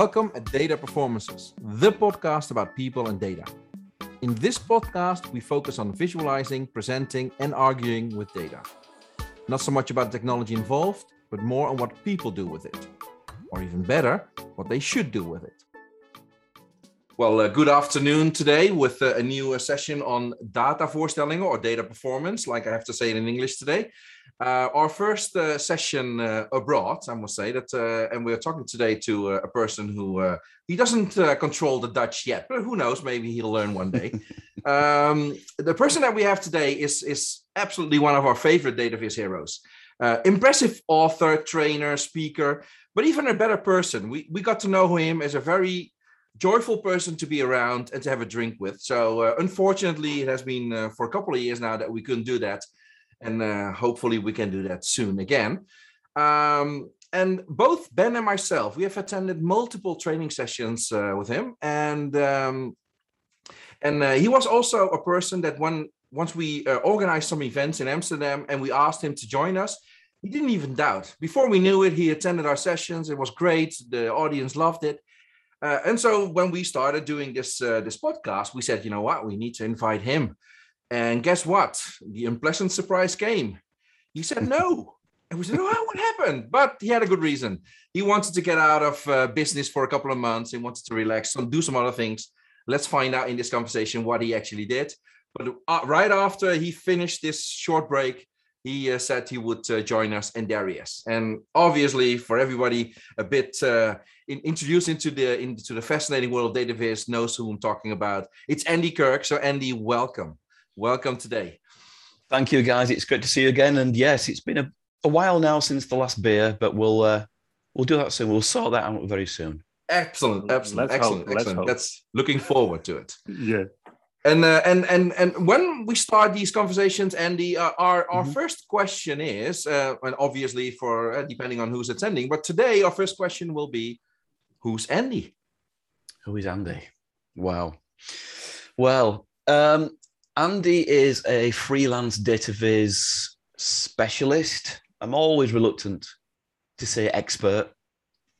Welcome at Data Performances, the podcast about people and data. In this podcast, we focus on visualizing, presenting, and arguing with data. Not so much about the technology involved, but more on what people do with it. Or even better, what they should do with it. Well, uh, good afternoon today with uh, a new uh, session on data voorstellingen or data performance, like I have to say it in English today. Uh, our first uh, session uh, abroad, I must say that, and we're talking today to a person who he doesn't control the Dutch yet, but who knows? Maybe he'll learn one day. um, the person that we have today is is absolutely one of our favorite DataVis heroes. impressive author, trainer, speaker, but even a better person. We we got to know him as a very joyful person to be around and to have a drink with. So uh, unfortunately, it has been uh, for a couple of years now that we couldn't do that, and uh, hopefully we can do that soon again. Um, and both Ben and myself, we have attended multiple training sessions uh, with him, and um, and uh, he was also a person that when once we uh, organized some events in Amsterdam and we asked him to join us. He didn't even doubt. Before we knew it, he attended our sessions. It was great. The audience loved it uh, and so when we started doing this uh, this podcast, we said, you know what, we need to invite him. And guess what? The unpleasant surprise came. He said no. And we said, oh, what happened? But he had a good reason. He wanted to get out of uh, business for a couple of months. He wanted to relax and do some other things. Let's find out in this conversation what he actually did. But uh, right after he finished this short break, he uh, said he would uh, join us, and is. And obviously, for everybody a bit uh, in, introduced into the into the fascinating world of DataVis knows who I'm talking about. It's Andy Kirk. So, Andy, welcome, welcome today. Thank you, guys. It's great to see you again. And yes, it's been a, a while now since the last beer, but we'll uh, we'll do that soon. We'll sort that out very soon. Excellent, excellent, Let's excellent, hope. excellent. That's looking forward to it. Yeah. And uh, and and and when we start these conversations, Andy, uh, our our mm-hmm. first question is, uh, and obviously for uh, depending on who's attending, but today our first question will be, who's Andy? Who is Andy? Wow. Well, um, Andy is a freelance data viz specialist. I'm always reluctant to say expert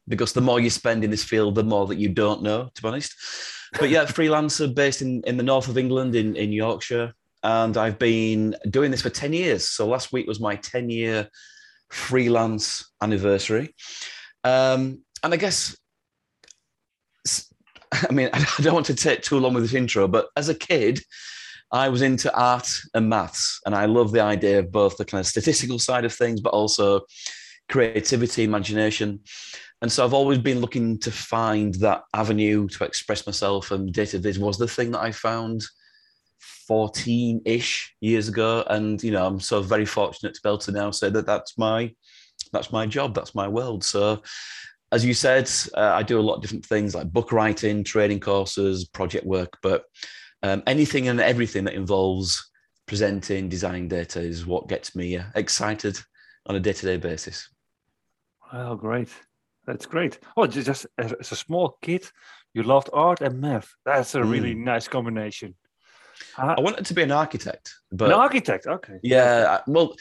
because the more you spend in this field, the more that you don't know, to be honest. But yeah, freelancer based in, in the north of England, in, in Yorkshire. And I've been doing this for 10 years. So last week was my 10 year freelance anniversary. Um, and I guess, I mean, I don't want to take too long with this intro, but as a kid, I was into art and maths, and I love the idea of both the kind of statistical side of things, but also creativity, imagination. And so I've always been looking to find that avenue to express myself, and data viz was the thing that I found 14 ish years ago. And, you know, I'm so very fortunate to be able to now say that that's my, that's my job, that's my world. So, as you said, uh, I do a lot of different things like book writing, training courses, project work, but um, anything and everything that involves presenting, designing data is what gets me uh, excited on a day to day basis. Well, great. That's great. Oh, just as, a small kid, you loved art and math. That's a really mm. nice combination. I wanted to be an architect, but an architect. Okay. Yeah. Well,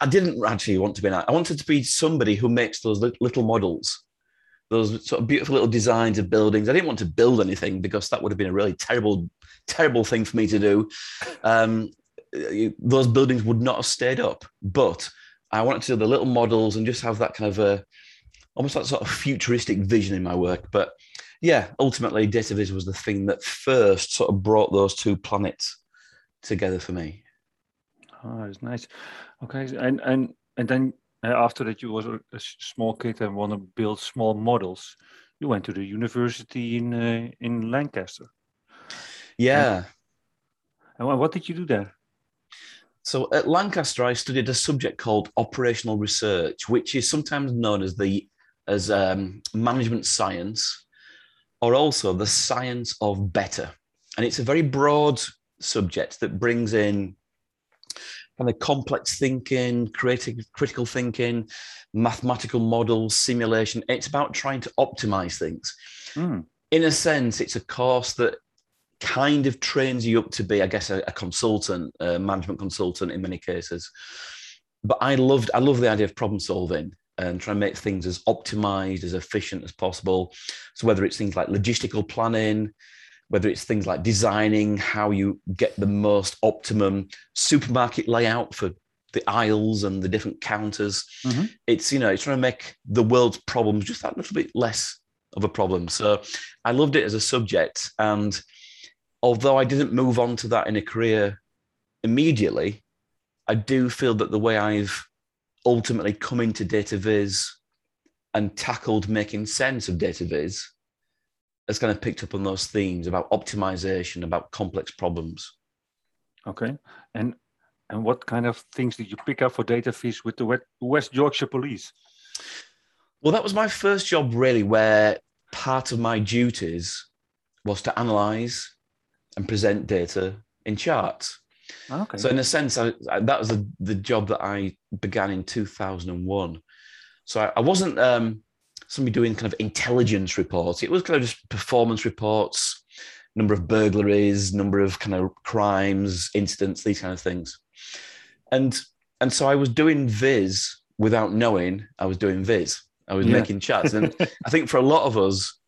I didn't actually want to be an. I wanted to be somebody who makes those little models, those sort of beautiful little designs of buildings. I didn't want to build anything because that would have been a really terrible, terrible thing for me to do. Um, those buildings would not have stayed up, but I wanted to do the little models and just have that kind of a almost that sort of futuristic vision in my work. But yeah, ultimately, data was the thing that first sort of brought those two planets together for me. Oh, that's nice. Okay, and and and then after that, you was a, a, small kid and want to build small models. You went to the university in uh, in Lancaster. Yeah. And, and what did you do there? So at Lancaster, I studied a subject called operational research, which is sometimes known as the as um, management science or also the science of better. And it's a very broad subject that brings in kind of complex thinking, creative, critical thinking, mathematical models, simulation. It's about trying to optimize things. Mm. In a sense, it's a course that kind of trains you up to be, I guess, a, a consultant, a management consultant in many cases. But I loved, I love the idea of problem solving and trying to make things as optimized, as efficient as possible. So whether it's things like logistical planning, whether it's things like designing how you get the most optimum supermarket layout for the aisles and the different counters. Mhm. It's you know it's trying to make the world's problems just that little bit less of a problem. So I loved it as a subject, and although I didn't move on to that in a career immediately, I do feel that the way I've ultimately come into data viz and tackled making sense of data viz has kind of picked up on those themes about optimization, about complex problems. Okay. And and what kind of things did you pick up for data viz with the West Yorkshire Police? Well, that was my first job, really, where part of my duties was to analyze and present data in charts. Okay. So, in a sense, I, I, that was the, the job that I began in 2001. So, I, I wasn't um, somebody doing kind of intelligence reports, it was kind of just performance reports, number of burglaries, number of kind of crimes, incidents, these kind of things. And and so I was doing Viz without knowing I was doing Viz. I was Yeah. making charts. And I think for a lot of us,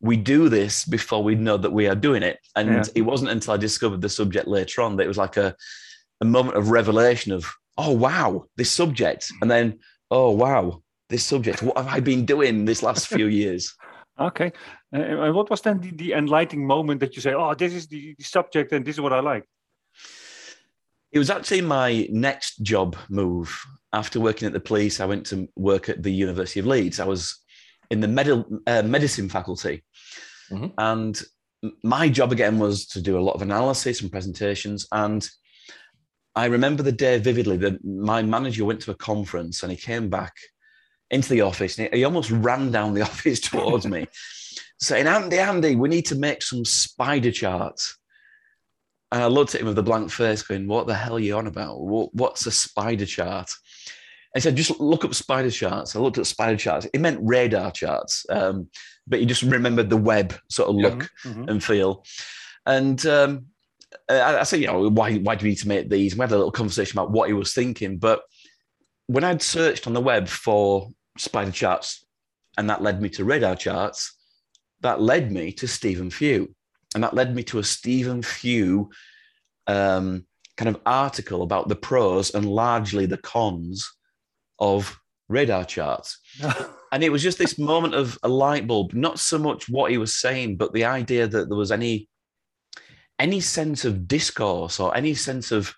we do this before we know that we are doing it. And Yeah. it wasn't until I discovered the subject later on that it was like a, a moment of revelation of, oh, wow, this subject. And then, oh, wow, this subject. What have I been doing this last few years? okay. Uh, and what was then the, the enlightening moment that you say, oh, this is the, the subject and this is what I like? It was actually my next job move. After working at the police, I went to work at the University of Leeds. I was in the medi- uh, medicine faculty. Mhm. And my job again was to do a lot of analysis and presentations. And I remember the day vividly that my manager went to a conference and he came back into the office and he, almost ran down the office towards me saying, Andy, Andy, we need to make some spider charts. And I looked at him with a blank face, going, What the hell are you on about? What, what's a spider chart? And he said, Just look up spider charts. I looked at spider charts. It meant radar charts, um, but he just remembered the web sort of look Mhm. and feel. And um, I, I said, You know, why, why do we need to make these? And we had a little conversation about what he was thinking. But when I'd searched on the web for spider charts, and that led me to radar charts, that led me to Stephen Few. And that led me to a Stephen Few um, kind of article about the pros and largely the cons of radar charts. And it was just this moment of a light bulb, not so much what he was saying, but the idea that there was any any sense of discourse or any sense of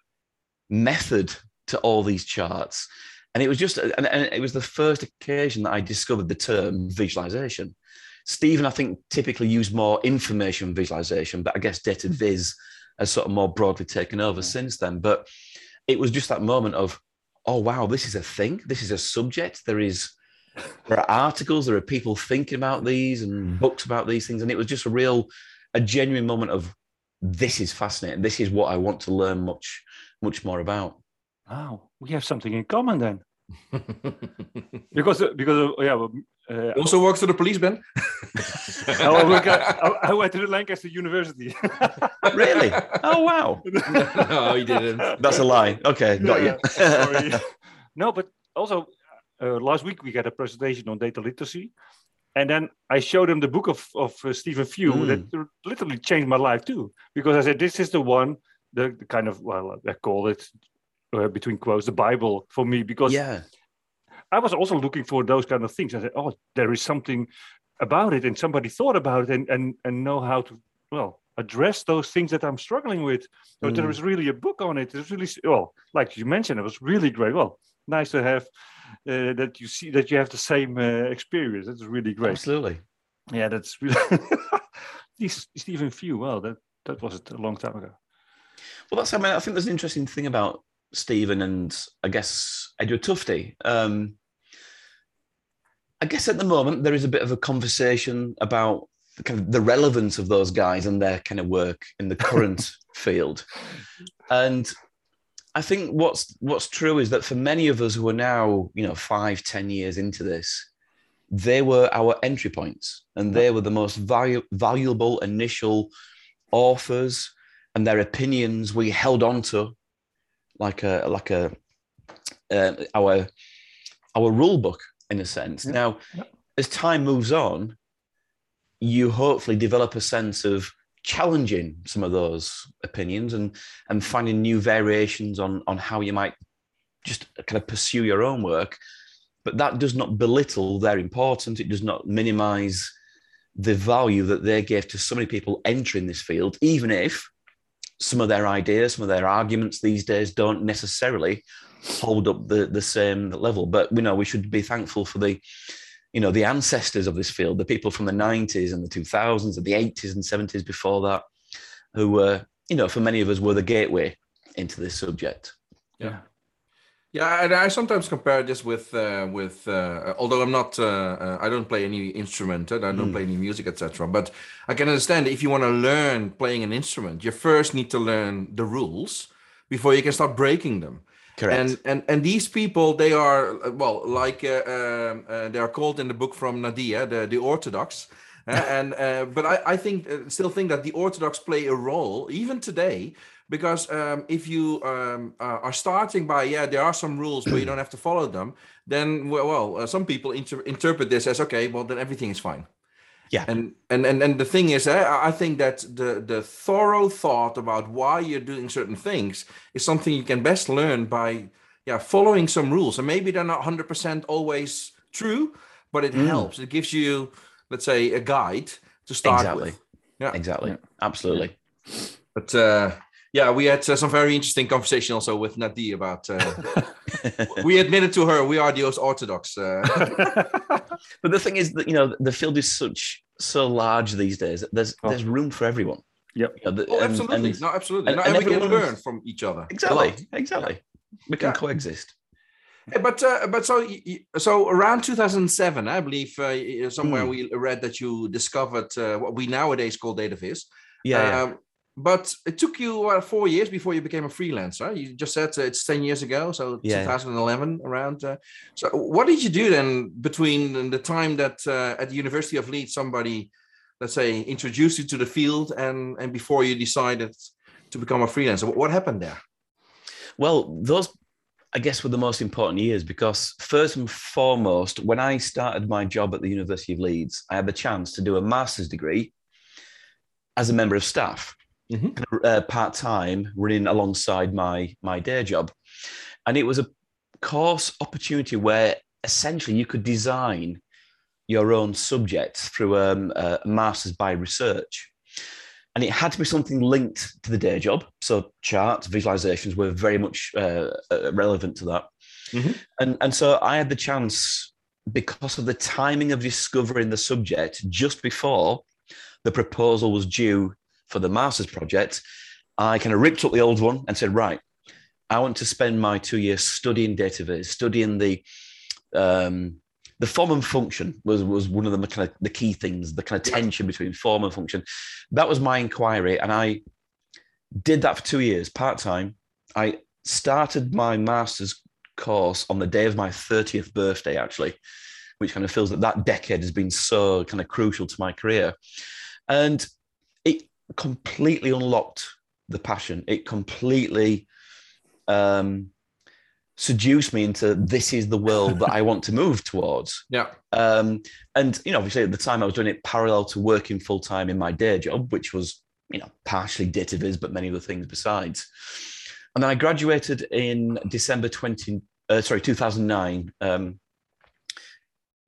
method to all these charts. And it was just, and, and it was the first occasion that I discovered the term visualization. Stephen, I think, typically used more information visualization, but I guess data hmm. viz has sort of more broadly taken over since then. But it was just that moment of, oh wow, this is a thing, this is a subject. There is there are articles, there are people thinking about these and hmm. books about these things, and it was just a real, a genuine moment of this is fascinating. This is what I want to learn much, much more about. Wow, we have something in common then. Because uh, because uh, yeah, uh, also works for the police, Ben. I, work at- I- I went to the Lancaster University. Really? Oh wow, no, he didn't. that's a lie. Okay, got you. Sorry. no, but also uh, last week we had a presentation on data literacy, and then I showed him the book of of uh, Stephen Few Mm. that literally changed my life too. Because I said this is the one, the, the kind of well, I call it uh, between quotes the Bible for me because yeah, I was also looking for those kind of things. I said, oh, there is something about it, and somebody thought about it, and and and know how to well address those things that I'm struggling with. So there Mm. was really a book on it. It's really well, like you mentioned, it was really great. Well, nice to have uh, that you see that you have the same uh, experience. That's really great. absolutely. Yeah, that's really Stephen Few. Well, that that was a long time ago. Well, that's I mean, I think there's an interesting thing about Stephen and I guess Edward Tufte. Um, I guess at the moment there is a bit of a conversation about the kind of the relevance of those guys and their kind of work in the current field. And I think what's what's true is that for many of us who are now, you know, five, ten years into this, they were our entry points and they were the most valu- valuable initial authors and their opinions we held on to like a like a uh, our our rule book in a sense. Yeah. Now, Yeah. as time moves on, you hopefully develop a sense of challenging some of those opinions and and finding new variations on on how you might just kind of pursue your own work. But that does not belittle their importance. It does not minimize the value that they gave to so many people entering this field, even if some of their ideas, some of their arguments these days don't necessarily hold up the, the same level. But we know we should be thankful for the, you know, the ancestors of this field, the people from the 90s and the 2000s and the 80s and 70s before that, who were, you know, for many of us were the gateway into this subject. Yeah. Yeah, and I sometimes compare this with uh, with uh, although I'm not uh, uh, I don't play any instrument, and I don't Mm. play any music, etc. But I can understand if you want to learn playing an instrument, you first need to learn the rules before you can start breaking them. Correct. And and and these people, they are uh, well, like uh, um, uh, they are called in the book from Nadia, the the Orthodox. And uh, but I, I think still think that the Orthodox play a role even today because um, if you um, uh, are starting by yeah there are some rules but you don't have to follow them then well, well uh, some people inter- interpret this as okay well then everything is fine Yeah. and and and, and the thing is I I think that the the thorough thought about why you're doing certain things is something you can best learn by yeah following some rules and maybe they're not 100% always true but it Mm. helps it gives you let's say a guide to start Exactly. with yeah exactly. Yeah. Absolutely. but uh, yeah, we had uh, some very interesting conversation also with Nadi about. Uh, we admitted to her we are the most orthodox. Uh, but the thing is that you know the field is such so large these days. that There's Oh. there's room for everyone. Yep. You know, the- oh, absolutely, and- no, absolutely, and- no, and and, we can learn from each other. a exactly. lot. Exactly. We can Yeah. coexist. Yeah, But uh, but so y- y- so around 2007, I believe uh, somewhere Hmm. we read that you discovered uh, what we nowadays call DataVis. Yeah. yeah. Um, but it took you uh, four years before you became a freelancer. You just said uh, it's 10 years ago, so Yeah. 2011 around. Uh, so what did you do then between the time that uh, at the University of Leeds somebody, let's say, introduced you to the field and, and before you decided to become a freelancer? What, what happened there? Well, those, I guess, were the most important years because, first and foremost, when I started my job at the University of Leeds, I had the chance to do a master's degree as a member of staff, Mhm. uh, part time, running alongside my my day job, and it was a course opportunity where essentially you could design your own subject through um, a master's by research and it had to be something linked to the day job. So charts, visualizations were very much uh, uh, relevant to that. Mhm. And, and so I had the chance, because of the timing of discovering the subject just before the proposal was due for the master's project, I kind of ripped up the old one and said, right, I want to spend my two years studying database, studying the um, the form and function was was one of the kind of the key things, the kind of tension between form and function. That was my inquiry, and I did that for two years, part time. I started my master's course on the day of my thirtieth birthday, actually, which kind of feels that that decade has been so kind of crucial to my career, and completely unlocked the passion. It completely um, seduced me into this is the world that I want to move towards. Yeah. Um, and you know, obviously at the time I was doing it parallel to working full time in my day job, which was you know partially DataVis, but many other things besides. And then I graduated in December twenty, uh, sorry, two thousand nine. Um,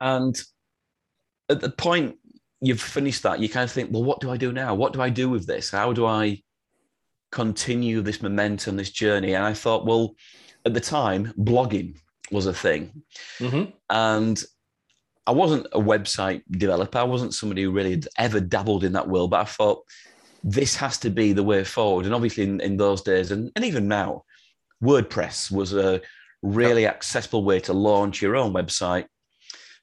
and at the point you've finished that, you kind of think, well, what do I do now? What do I do with this? How do I continue this momentum, this journey? And I thought, well, at the time, blogging was a thing. Mhm. And I wasn't a website developer. I wasn't somebody who really had ever dabbled in that world, but I thought this has to be the way forward. And obviously, in, in those days, and, and even now, WordPress was a really accessible way to launch your own website.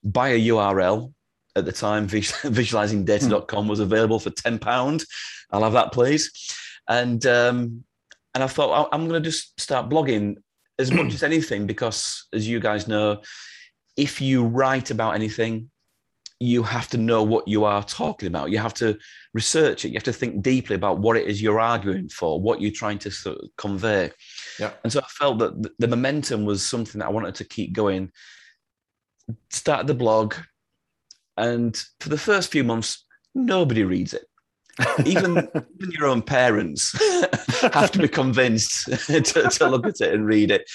Buy a URL. At the time, vis- visualizingdata.com was available for £10. I'll have that, please. And um, and I thought "I- I'm going to just start blogging as much as anything because, as you guys know, if you write about anything, you have to know what you are talking about. You have to research it. You have to think deeply about what it is you're arguing for, what you're trying to sort of convey. Yeah. And so I felt that the momentum was something that I wanted to keep going started the blog, and for the first few months, nobody reads it. even, even your own parents have to be convinced to, to, look at it and read it.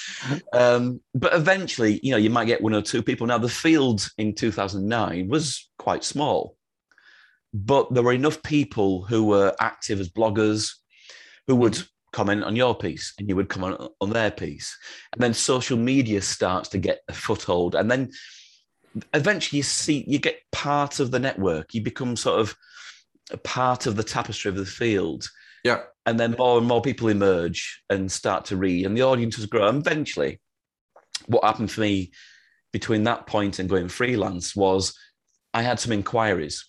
Um, but eventually, you know, you might get one or two people. Now, the field in 2009 was quite small, but there were enough people who were active as bloggers who would mm. comment on your piece and you would comment on their piece. And then social media starts to get a foothold. And then eventually you see, you get part of the network. You become sort of a part of the tapestry of the field. Yeah. And then more and more people emerge and start to read, and the audiences grow. And eventually, what happened for me between that point and going freelance was I had some inquiries.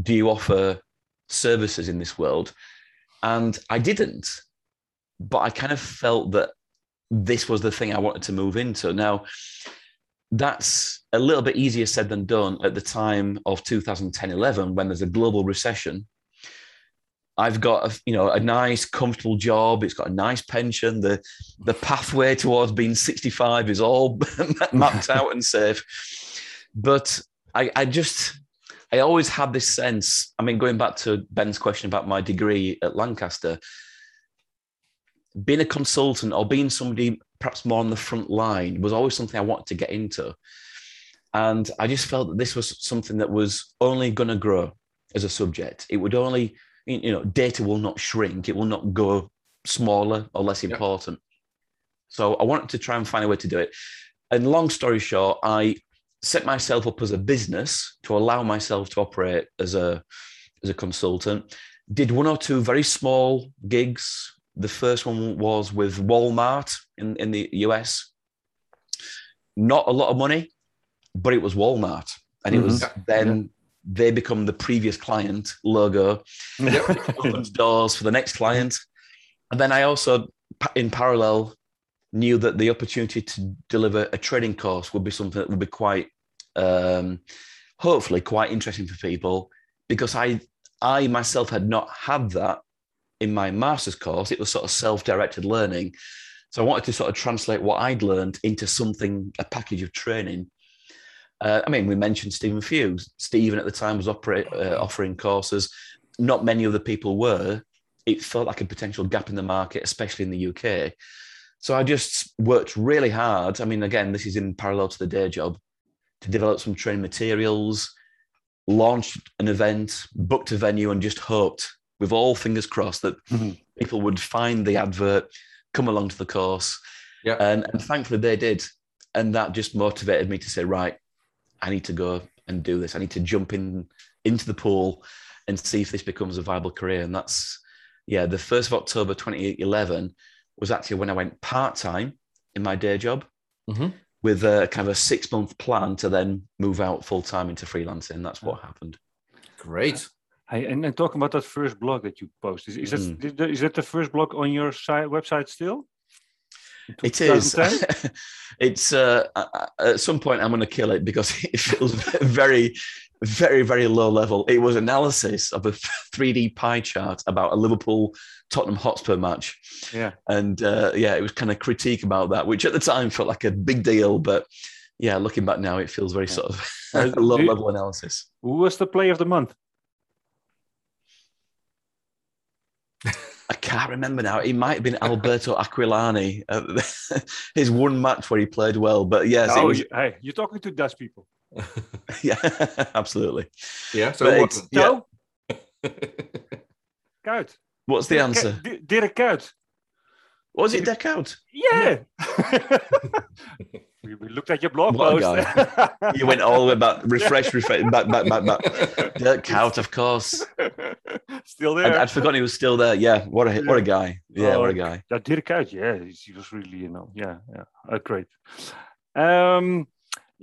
Do you offer services in this world? And I didn't. But I kind of felt that this was the thing I wanted to move into. Now, that's a little bit easier said than done at the time of 2010 11 when there's a global recession. I've got a, you know a nice comfortable job. It's got a nice pension. The the pathway towards being 65 is all mapped out and safe. But I, I just i always had this sense i mean going back to ben's question about my degree at lancaster being a consultant or being somebody perhaps more on the front line was always something I wanted to get into. And I just felt that this was something that was only going to grow as a subject. It would only, you know, data will not shrink, it will not go smaller or less important. Yep. So I wanted to try and find a way to do it. And long story short, I set myself up as a business to allow myself to operate as a as a consultant. Did one or two very small gigs the first one was with Walmart in, in the US. Not a lot of money, but it was Walmart. And it mm-hmm. was then yeah. they become the previous client logo. opens doors for the next client. And then I also, in parallel, knew that the opportunity to deliver a training course would be something that would be quite, um, hopefully, quite interesting for people because I, I myself had not had that in my master's course, it was sort of self-directed learning. So I wanted to sort of translate what I'd learned into something, a package of training. Uh, I mean, we mentioned Stephen Few. Stephen at the time was operate, uh, offering courses. Not many other people were. It felt like a potential gap in the market, especially in the UK. So I just worked really hard. I mean, again, this is in parallel to the day job to develop some training materials, launched an event, booked a venue, and just hoped with all fingers crossed that mm-hmm. people would find the advert, come along to the course. Yeah. And, and thankfully they did. And that just motivated me to say, right, I need to go and do this. I need to jump in into the pool and see if this becomes a viable career. And that's, yeah, the 1st of October 2011 was actually when I went part time in my day job mm-hmm. with a kind of a six month plan to then move out full time into freelancing. That's what happened. Great. Hey, and, and talking about that first blog that you posted, is, is, mm. that, is that the first blog on your site, website still? It is. it's uh, at some point I'm going to kill it because it feels very, very, very low level. It was analysis of a 3D pie chart about a Liverpool Tottenham Hotspur match. Yeah, and uh, yeah, it was kind of critique about that, which at the time felt like a big deal, but yeah, looking back now, it feels very yeah. sort of low level analysis. Who was the play of the month? I can't remember now. He might have been Alberto Aquilani. Uh, his one match where he played well, but yes. Oh, was... hey, you're talking to Dutch people. yeah, absolutely. Yeah. So what? Yeah. Kuyt. What's the answer? Dirk Kuyt. Was it Dirk Kuyt? Yeah. We, we, looked at your blog what post. you went all the way back, refresh, refresh, back, back, back, back. Dirk Kuyt, of course. Still there. I'd, I'd, forgotten he was still there. Yeah. What a yeah. what a guy. Yeah, oh, what a guy. That Dirk Kuyt, yeah, he was really, you know, yeah, yeah, uh, great. Um,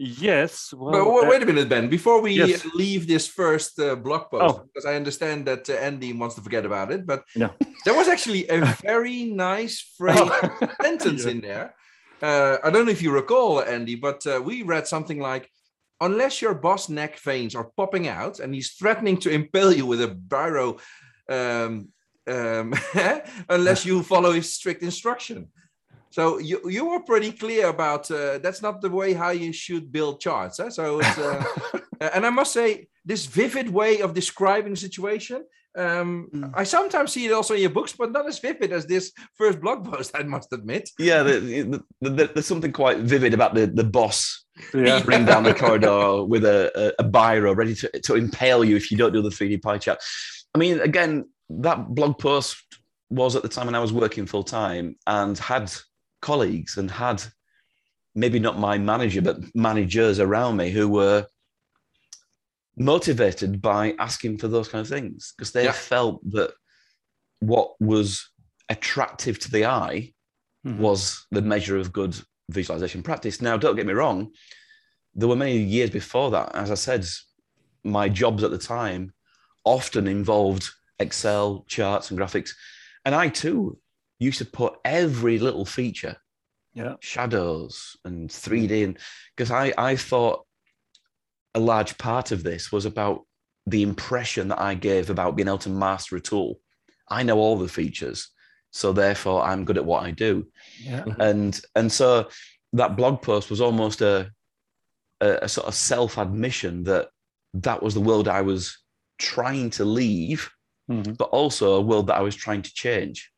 Yes. Well, but wait, uh, a minute, Ben. Before we yes. leave this first uh, blog post, oh. because I understand that uh, Andy wants to forget about it, but yeah. there was actually a very nice phrase oh. sentence yeah. in there. Uh, I don't know if you recall, Andy, but uh, we read something like, "Unless your boss neck veins are popping out and he's threatening to impale you with a biro, um, um, unless you follow his strict instruction." So you you were pretty clear about uh, that's not the way how you should build charts. Huh? So it's uh, and I must say this vivid way of describing situation. Um, Mm. I sometimes see it also in your books, but not as vivid as this first blog post. I must admit. Yeah, the, the, the, there's something quite vivid about the, the boss Yeah. spring down the corridor with a, a, a biro ready to, to impale you if you don't do the 3D pie chart. I mean, again, that blog post was at the time when I was working full time and had colleagues and had maybe not my manager, but managers around me who were motivated by asking for those kind of things because they Yeah. felt that what was attractive to the eye Mhm. was the measure of good visualization practice. Now, don't get me wrong, there were many years before that. As I said, my jobs at the time often involved Excel, charts, and graphics. And I too used to put every little feature, Yeah. shadows and 3D, and because I, I thought a large part of this was about the impression that I gave about being able to master a tool. I know all the features, so therefore I'm good at what I do Yeah. and and so that blog post was almost a a, a sort of self admission that that was the world I was trying to leave, Mhm. but also a world that I was trying to change.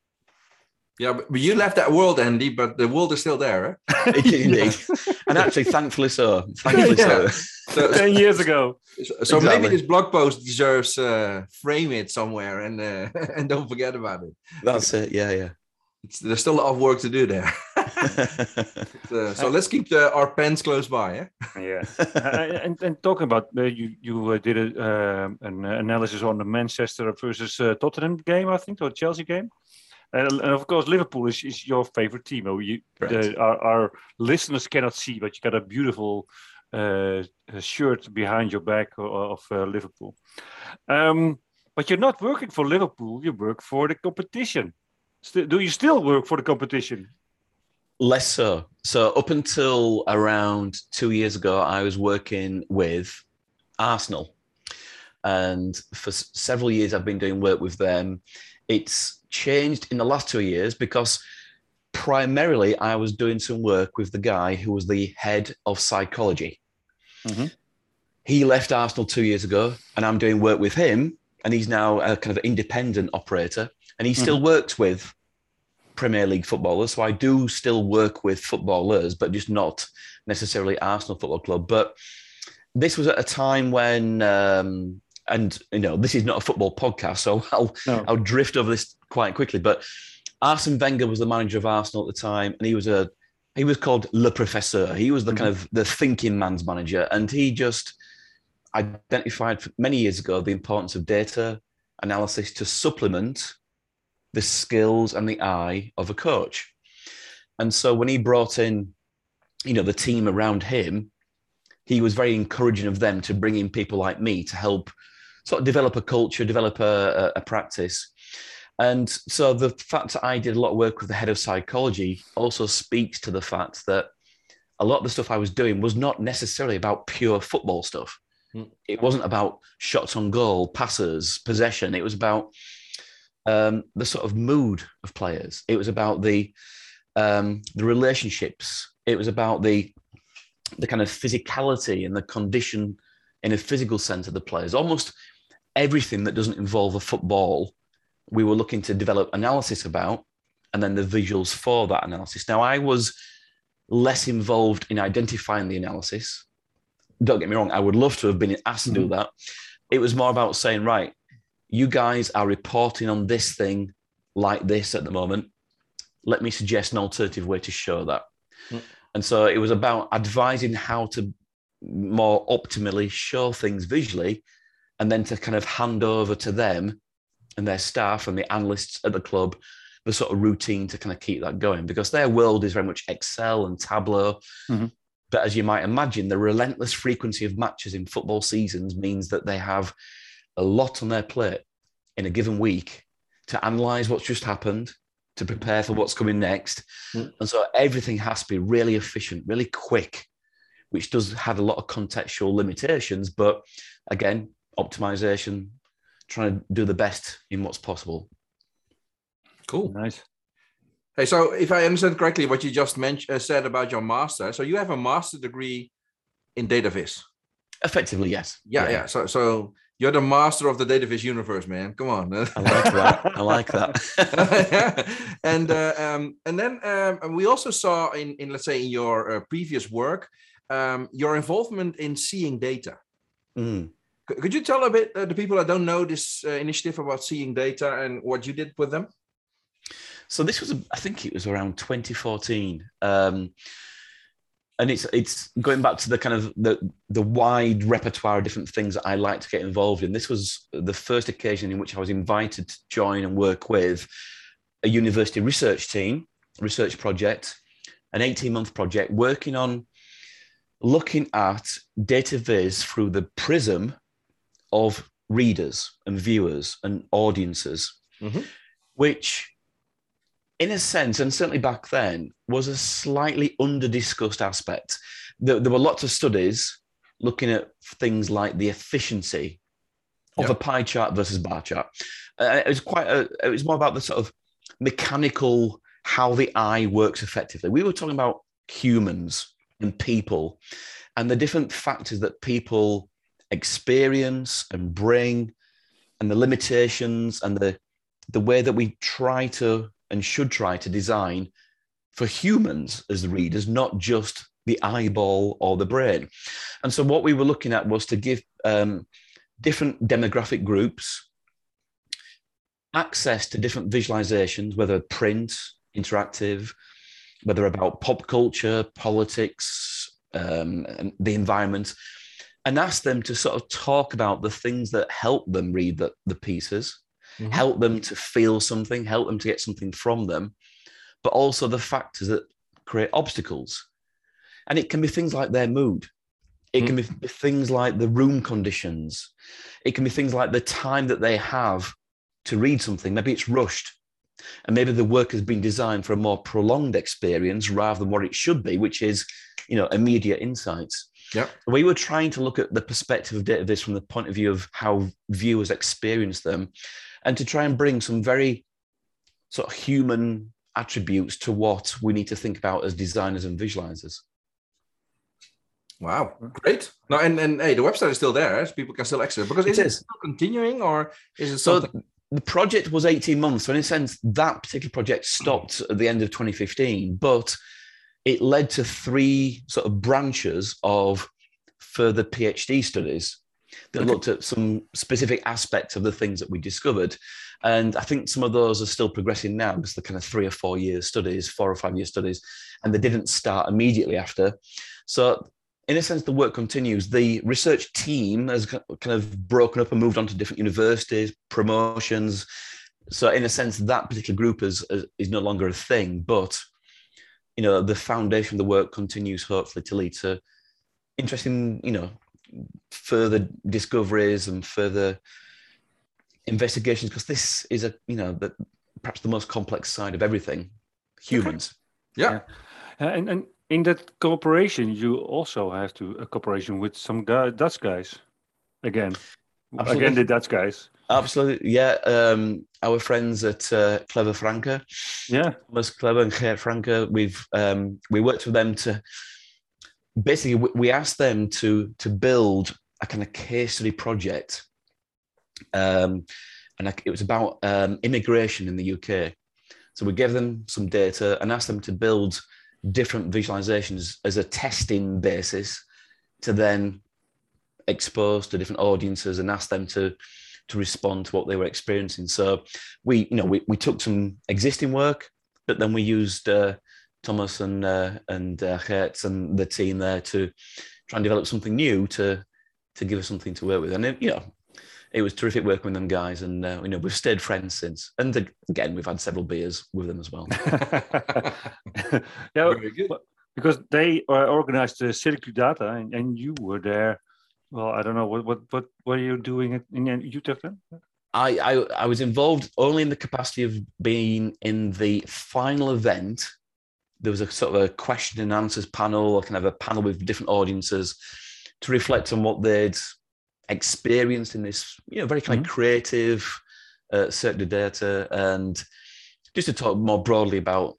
Yeah, but, but you left that world, Andy, but the world is still there. Huh? Indeed, and actually, thankfully so. Thankfully Yeah. so. So, Ten years ago. so, so maybe this blog post deserves uh, frame it somewhere and uh, and don't forget about it. That's it. Yeah, It's, there's still a lot of work to do there. yeah. Uh, so let's keep the, our pens close by. Eh? Yeah. Uh, and, and talking about uh, you, you uh, did a, um an analysis on the Manchester versus uh, Tottenham game, I think, or Chelsea game. And, and of course, Liverpool is, is your favorite team. Oh, you, the, our, our listeners cannot see, but you got a beautiful uh, uh, shirt behind your back of, of uh, Liverpool. Um, but you're not working for Liverpool. You work for the competition. St- do you still work for the competition? Less so. So up until around two years ago, I was working with Arsenal, and for s- several years I've been doing work with them. It's changed in the last two years because primarily I was doing some work with the guy who was the head of psychology. Mhm. He left Arsenal two years ago, and I'm doing work with him, and he's now a kind of independent operator, and he still works with Premier League footballers. So I do still work with footballers, but just not necessarily Arsenal Football Club. But this was at a time when, um, and you know, this is not a football podcast, so I'll No. I'll drift over this quite quickly. But Arsene Wenger was the manager of Arsenal at the time, and he was a he was called Le Professeur. He was the mm-hmm. kind of the thinking man's manager, and he just identified many years ago the importance of data analysis to supplement the skills and the eye of a coach. And so when he brought in, you know, the team around him, he was very encouraging of them to bring in people like me to help sort of develop a culture, develop a, a practice. And so the fact that I did a lot of work with the head of psychology also speaks to the fact that a lot of the stuff I was doing was not necessarily about pure football stuff. Hmm. It wasn't about shots on goal, passes, possession. It was about um, the sort of mood of players. It was about the um, the relationships. It was about the the kind of physicality and the condition in a physical sense of the players. Almost everything that doesn't involve a football, we were looking to develop analysis about, and then the visuals for that analysis. Now, I was less involved in identifying the analysis. Don't get me wrong, I would love to have been asked to do that. It was more about saying, right, you guys are reporting on this thing like this at the moment. Let me suggest an alternative way to show that. Mm. And so it was about advising how to more optimally show things visually and then to kind of hand over to them and their staff and the analysts at the club the sort of routine to kind of keep that going because their world is very much Excel and Tableau. Mhm. But as you might imagine, the relentless frequency of matches in football seasons means that they have a lot on their plate in a given week to analyze what's just happened, to prepare for what's coming next. Mm. And so everything has to be really efficient, really quick, which does have a lot of contextual limitations. But again, optimization, trying to do the best in what's possible. Cool. Nice. Hey, so if I understand correctly, what you just mentioned uh, said about your master, so you have a master degree in data viz. Effectively, yes. Yeah, yeah. So, so you're the master of the data viz universe, man. Come on. I like that. I like that. and uh, um, and then um, we also saw in in let's say in your uh, previous work um, your involvement in seeing data. Mm. Could you tell a bit uh, the people that don't know this uh, initiative about seeing data and what you did with them? So this was, I think it was around 2014, um, and it's it's going back to the kind of the the wide repertoire of different things that I like to get involved in. This was the first occasion in which I was invited to join and work with a university research team, research project, an 18 month project working on looking at data viz through the prism of readers and viewers and audiences, mm-hmm. which, in a sense, and certainly back then, was a slightly under discussed aspect. There, there, were lots of studies looking at things like the efficiency of a pie chart versus bar chart. Uh, it was quite a, it was more about the sort of mechanical how the eye works effectively. We were talking about humans and people and the different factors that people experience and bring and the limitations and the the way that we try to and should try to design for humans as readers not just the eyeball or the brain. And so what we were looking at was to give um, different demographic groups access to different visualizations whether print interactive whether about pop culture politics um, the environment and ask them to sort of talk about the things that help them read the, the pieces, mm-hmm. help them to feel something, help them to get something from them, but also the factors that create obstacles. And it can be things like their mood. It can mm. be things like the room conditions. It can be things like the time that they have to read something. Maybe it's rushed. And maybe the work has been designed for a more prolonged experience rather than what it should be, which is, you know, immediate insights. Yeah. We were trying to look at the perspective of data viz from the point of view of how viewers experience them and to try and bring some very sort of human attributes to what we need to think about as designers and visualizers. Wow, great! No, and and hey, the website is still there, eh? so people can still access it. Because is it, is. still continuing, or is it so? The project was 18 months. So in a sense, that particular project stopped at the end of 2015, but it led to three sort of branches of further PhD studies that okay. looked at some specific aspects of the things that we discovered. And I think some of those are still progressing now because they're kind of three or four year studies, four or five year studies, and they didn't start immediately after. So, in a sense, the work continues. The research team has kind of broken up and moved on to different universities, promotions. So, in a sense, that particular group is, is no longer a thing, but you know the foundation of the work continues hopefully to lead to interesting you know further discoveries and further investigations because this is a you know the perhaps the most complex side of everything humans okay. yeah. yeah. Uh, and and in that cooperation you also have to a cooperation with some guy, dutch guys again Absolutely. again the dutch guys Absolutely, yeah. Um, our friends at uh, Clever Franke, yeah, Thomas Clever and Gert Franke. We've um, we worked with them to basically we asked them to to build a kind of case study project, um, and it was about um, immigration in the UK. So we gave them some data and asked them to build different visualizations as a testing basis to then expose to different audiences and ask them to to respond to what they were experiencing. So we, you know, we, we took some existing work, but then we used uh, Thomas and uh, and uh, Hertz and the team there to try and develop something new to to give us something to work with. And it, you know, it was terrific working with them guys, and uh, you know we've stayed friends since. And again, we've had several beers with them as well. yeah, because they uh, organized the Circuit and, and you were there well, I don't know what what what were you doing in Utrecht then? I, I I was involved only in the capacity of being in the final event. There was a sort of a question and answers panel, or kind of a panel with different audiences to reflect on what they'd experienced in this, you know, very kind mm-hmm. of creative uh, circuit data, and just to talk more broadly about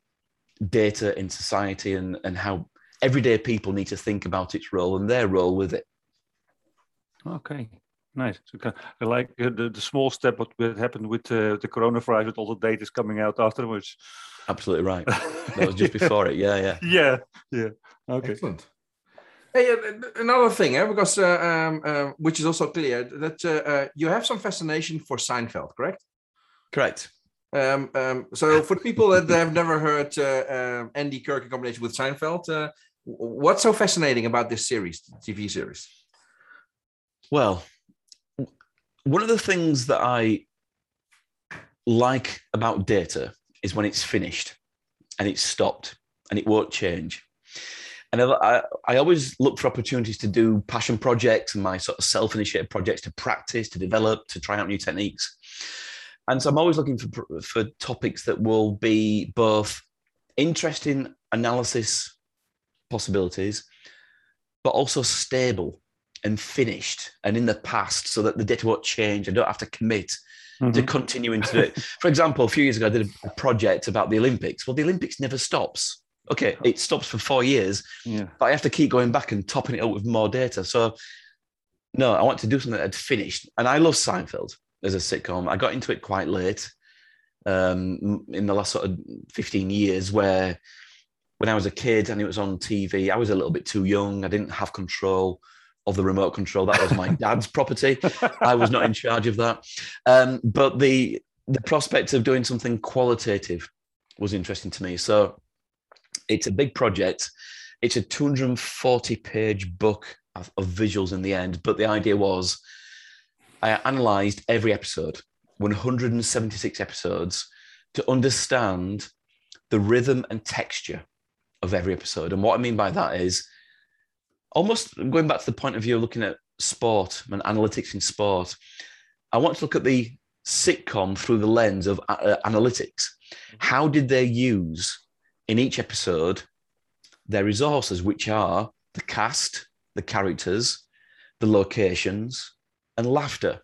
data in society and, and how everyday people need to think about its role and their role with it. Okay, nice. So, I like uh, the, the small step what happened with uh, the coronavirus, with all the data is coming out afterwards. Absolutely right. That was just before it. Yeah, yeah. Yeah, yeah. Okay. Excellent. Hey, uh, another thing, eh, because uh, um, uh, which is also clear that uh, uh, you have some fascination for Seinfeld, correct? Correct. Um, um, so, for people that have never heard uh, um, Andy Kirk in combination with Seinfeld, uh, what's so fascinating about this series, TV series? Well, one of the things that I like about data is when it's finished and it's stopped and it won't change. And I, I always look for opportunities to do passion projects and my sort of self initiated projects to practice, to develop, to try out new techniques. And so I'm always looking for, for topics that will be both interesting analysis possibilities, but also stable and finished and in the past so that the data won't change. I don't have to commit mm-hmm. to continuing to do it. For example, a few years ago, I did a project about the Olympics. Well, the Olympics never stops. Okay, it stops for four years, yeah. but I have to keep going back and topping it up with more data. So, no, I want to do something that had finished. And I love Seinfeld as a sitcom. I got into it quite late um, in the last sort of 15 years where when I was a kid and it was on TV, I was a little bit too young. I didn't have control of the remote control. That was my dad's property. I was not in charge of that. Um, but the the prospect of doing something qualitative was interesting to me. So it's a big project. It's a 240 page book of, of visuals in the end. But the idea was I analyzed every episode, 176 episodes, to understand the rhythm and texture of every episode. And what I mean by that is almost going back to the point of view of looking at sport and analytics in sport, I want to look at the sitcom through the lens of uh, analytics. Mm-hmm. How did they use in each episode their resources, which are the cast, the characters, the locations, and laughter?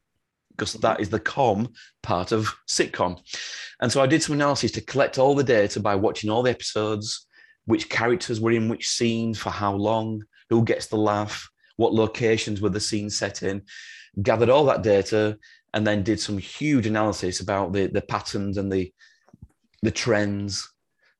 Because mm-hmm. that is the com part of sitcom. And so I did some analysis to collect all the data by watching all the episodes, which characters were in which scenes for how long, who gets the laugh, what locations were the scenes set in, gathered all that data, and then did some huge analysis about the, the patterns and the the trends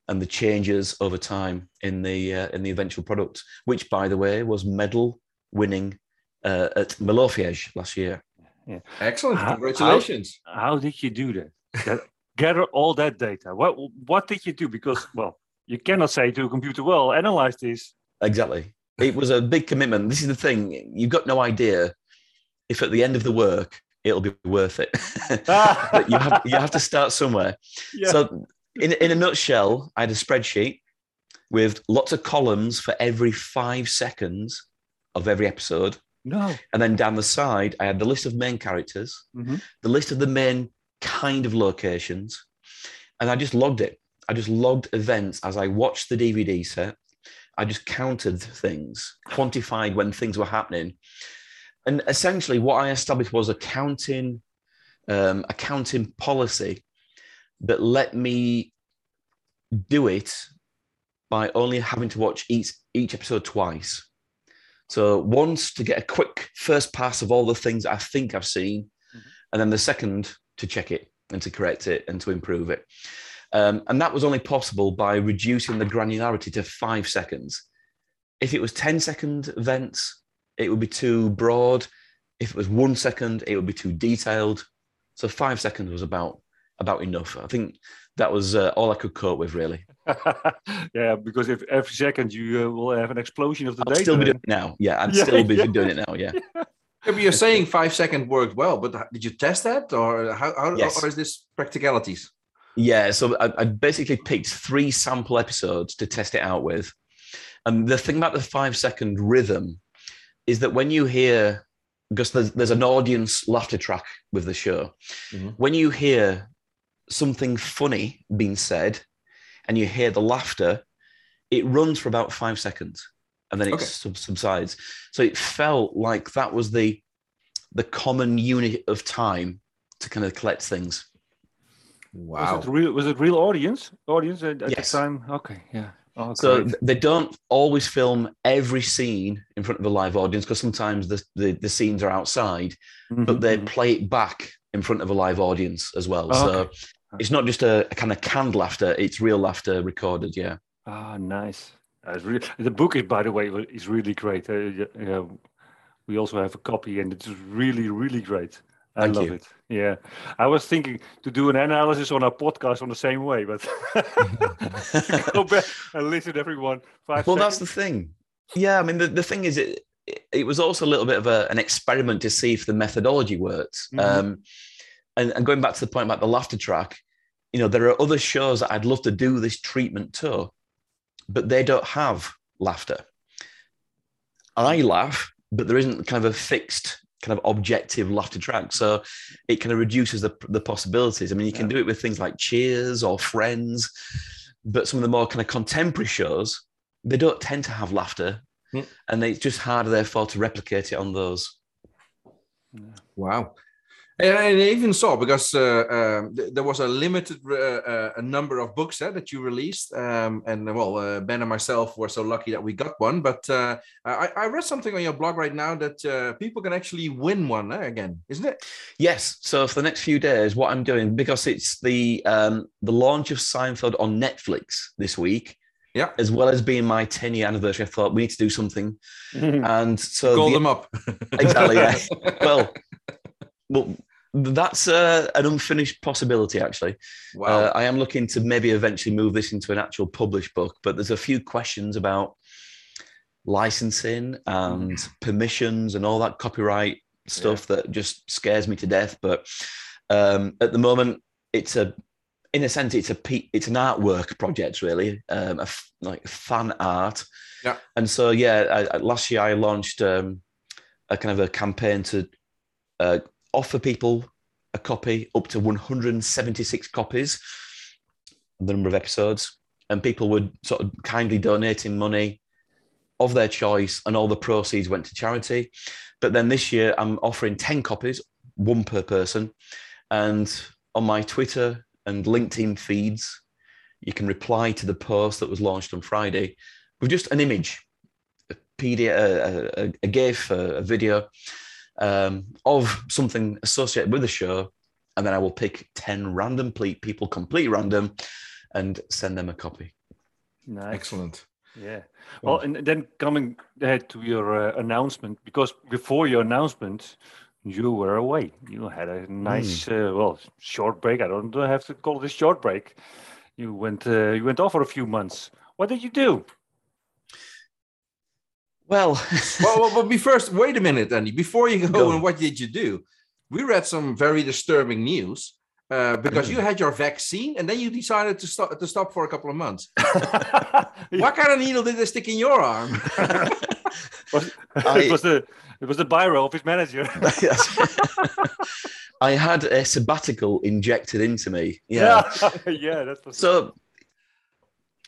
and the changes over time in the uh, in the eventual product, which, by the way, was medal winning uh, at Malofiej last year. Yeah. Excellent! Congratulations. How, how did you do that? that? Gather all that data. What what did you do? Because well, you cannot say to a computer, "Well, analyze this." Exactly it was a big commitment. This is the thing. You've got no idea if at the end of the work it'll be worth it. but you have you have to start somewhere. Yeah. So in, in a nutshell, I had a spreadsheet with lots of columns for every five seconds of every episode. No. And then down the side, I had the list of main characters, mm-hmm. the list of the main kind of locations, and I just logged it. I just logged events as I watched the DVD set I just counted things, quantified when things were happening. And essentially, what I established was a counting, um, a counting policy that let me do it by only having to watch each each episode twice. So once to get a quick first pass of all the things I think I've seen, mm-hmm. and then the second to check it and to correct it and to improve it. Um, and that was only possible by reducing the granularity to five seconds. If it was 10 second events, it would be too broad. If it was one second, it would be too detailed. So five seconds was about about enough. I think that was uh, all I could cope with, really. yeah, because if every second you uh, will have an explosion of the I'll data. Still be doing it now. Yeah, I'd yeah, still be yeah. doing it now. Yeah. yeah. but you're saying five second worked well, but did you test that, or how, how yes. or is this practicalities? Yeah, so I, I basically picked three sample episodes to test it out with. And the thing about the five second rhythm is that when you hear, because there's, there's an audience laughter track with the show, mm-hmm. when you hear something funny being said and you hear the laughter, it runs for about five seconds and then it okay. sub- subsides. So it felt like that was the the common unit of time to kind of collect things. Wow. Was it real? Was it real audience? Audience at, at Yes. the time? Okay, yeah. Oh, So great. they don't always film every scene in front of a live audience because sometimes the, the, the scenes are outside, but Mhm, they mhm. play it back in front of a live audience as well. Oh, so okay. it's not just a, a kind of canned laughter; it's real laughter recorded. Yeah. Ah, nice. That's really, the book is, by the way, is really great. Uh, yeah, we also have a copy, and it's really, really great. I Thank love you. it. Yeah, I was thinking to do an analysis on our podcast on the same way, but go back and listen, everyone. Five Well, that's the thing. Yeah, I mean, the, the thing is, it, it, was also a little bit of a, an experiment to see if the methodology works. Mhm. Um, and, and going back to the point about the laughter track, you know, there are other shows that I'd love to do this treatment to, but they don't have laughter. I laugh, but there isn't kind of a fixed kind of objective laughter track. So it kind of reduces the, the possibilities. I mean, you can Yeah. do it with things like Cheers or Friends, but some of the more kind of contemporary shows, they don't tend to have laughter. Hmm. And it's just harder, therefore, to replicate it on those. Wow. And I even saw because uh, um, th- there was a limited uh, uh, a number of books uh, that you released, um, and well, uh, Ben and myself were so lucky that we got one. But uh, I, I read something on your blog right now that uh, people can actually win one uh, again, isn't it? Yes. So for the next few days, what I'm doing because it's the um, the launch of Seinfeld on Netflix this week, Yeah. as well as being my 10 year anniversary, I thought we need to do something. And so Call the- them up. Exactly, yeah. well, well, that's uh, an unfinished possibility. Actually, wow. uh, I am looking to maybe eventually move this into an actual published book, but there's a few questions about licensing and permissions and all that copyright stuff that just scares me to death. But um, at the moment, it's a, in a sense, it's a it's an artwork project, really, um, a f- like fan art. Yeah. And so, yeah, I- last year I launched um, a kind of a campaign to uh, offer people a copy up to 176 copies, the number of episodes, and people would sort of kindly donating money of their choice, and all the proceeds went to charity. But then this year, I'm offering 10 copies, one per person. And on my Twitter and LinkedIn feeds, you can reply to the post that was launched on Friday with just an image, a PDF, a, a, a GIF, a, a video um, of something associated with the show. And then I will pick 10 random ple- people, completely random, and send them a copy. nice. Excellent. Yeah. Well, and then coming ahead to your uh, announcement, because before your announcement, you were away. You had a nice, uh, well, short break. I don't have to call it a short break. You went, uh, you went off for a few months. What did you do? Well, well, well, but be first, wait a minute, Andy. Before you go, Go. and what did you do? We read some very disturbing news uh, because you had your vaccine and then you decided to stop to stop for a couple of months. What kind of needle did they stick in your arm? Was- I- it was the it was the biro of his manager. I had a sabbatical injected into me. Yeah. yeah, yeah, that was So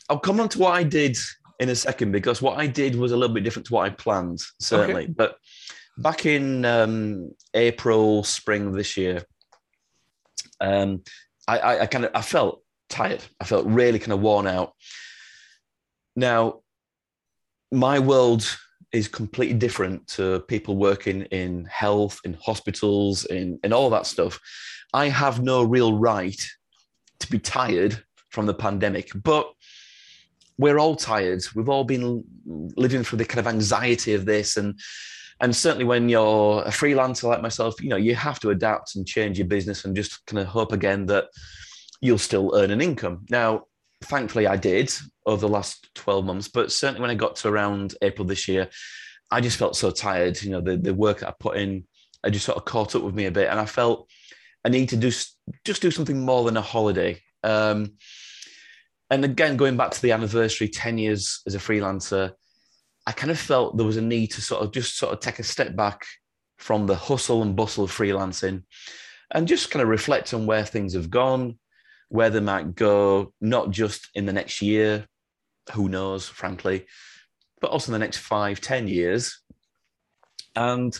I'll come on to what I did in a second because what I did was a little bit different to what I planned, certainly. But back in um, April, spring of this year, um, I, I, I kind of I felt tired. I felt really kind of worn out. Now, my world is completely different to people working in health, in hospitals, in, in all that stuff. I have no real right to be tired from the pandemic, but we're all tired. We've all been living through the kind of anxiety of this, and and certainly when you're a freelancer like myself, you know you have to adapt and change your business and just kind of hope again that you'll still earn an income. Now, thankfully, I did over the last twelve months, but certainly when I got to around April this year, I just felt so tired. You know, the the work that I put in, I just sort of caught up with me a bit, and I felt I need to do just do something more than a holiday. Um, and again, going back to the anniversary, 10 years as a freelancer, I kind of felt there was a need to sort of just sort of take a step back from the hustle and bustle of freelancing and just kind of reflect on where things have gone, where they might go, not just in the next year, who knows, frankly, but also in the next five, 10 years. And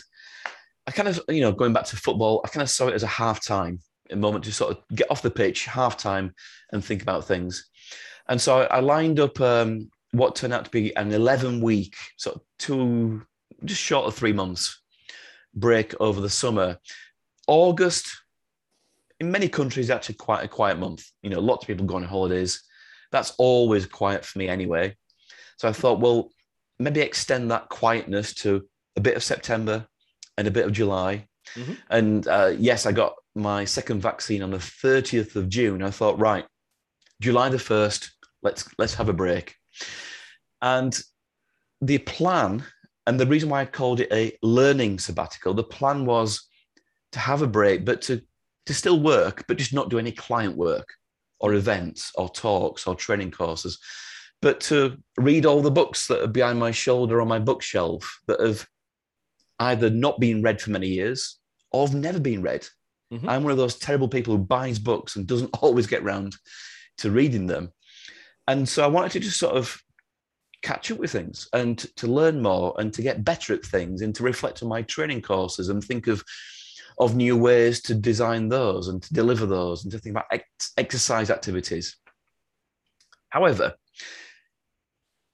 I kind of, you know, going back to football, I kind of saw it as a half time. a moment to sort of get off the pitch, half time, and think about things. And so I, lined up um, what turned out to be an 11 week, sort of two, just short of three months break over the summer. August, in many countries, actually quite a quiet month. You know, lots of people go on holidays. That's always quiet for me anyway. So I thought, well, maybe extend that quietness to a bit of September and a bit of July. Mm-hmm. And uh, yes, I got my second vaccine on the 30th of June. I thought, right, July the 1st, let's let's have a break. And the plan, and the reason why I called it a learning sabbatical, the plan was to have a break, but to to still work, but just not do any client work or events or talks or training courses, but to read all the books that are behind my shoulder on my bookshelf that have either not been read for many years or have never been read. Mm-hmm. I'm one of those terrible people who buys books and doesn't always get round to reading them. And so I wanted to just sort of catch up with things and to learn more and to get better at things and to reflect on my training courses and think of of new ways to design those and to deliver those and to think about ex- exercise activities. However,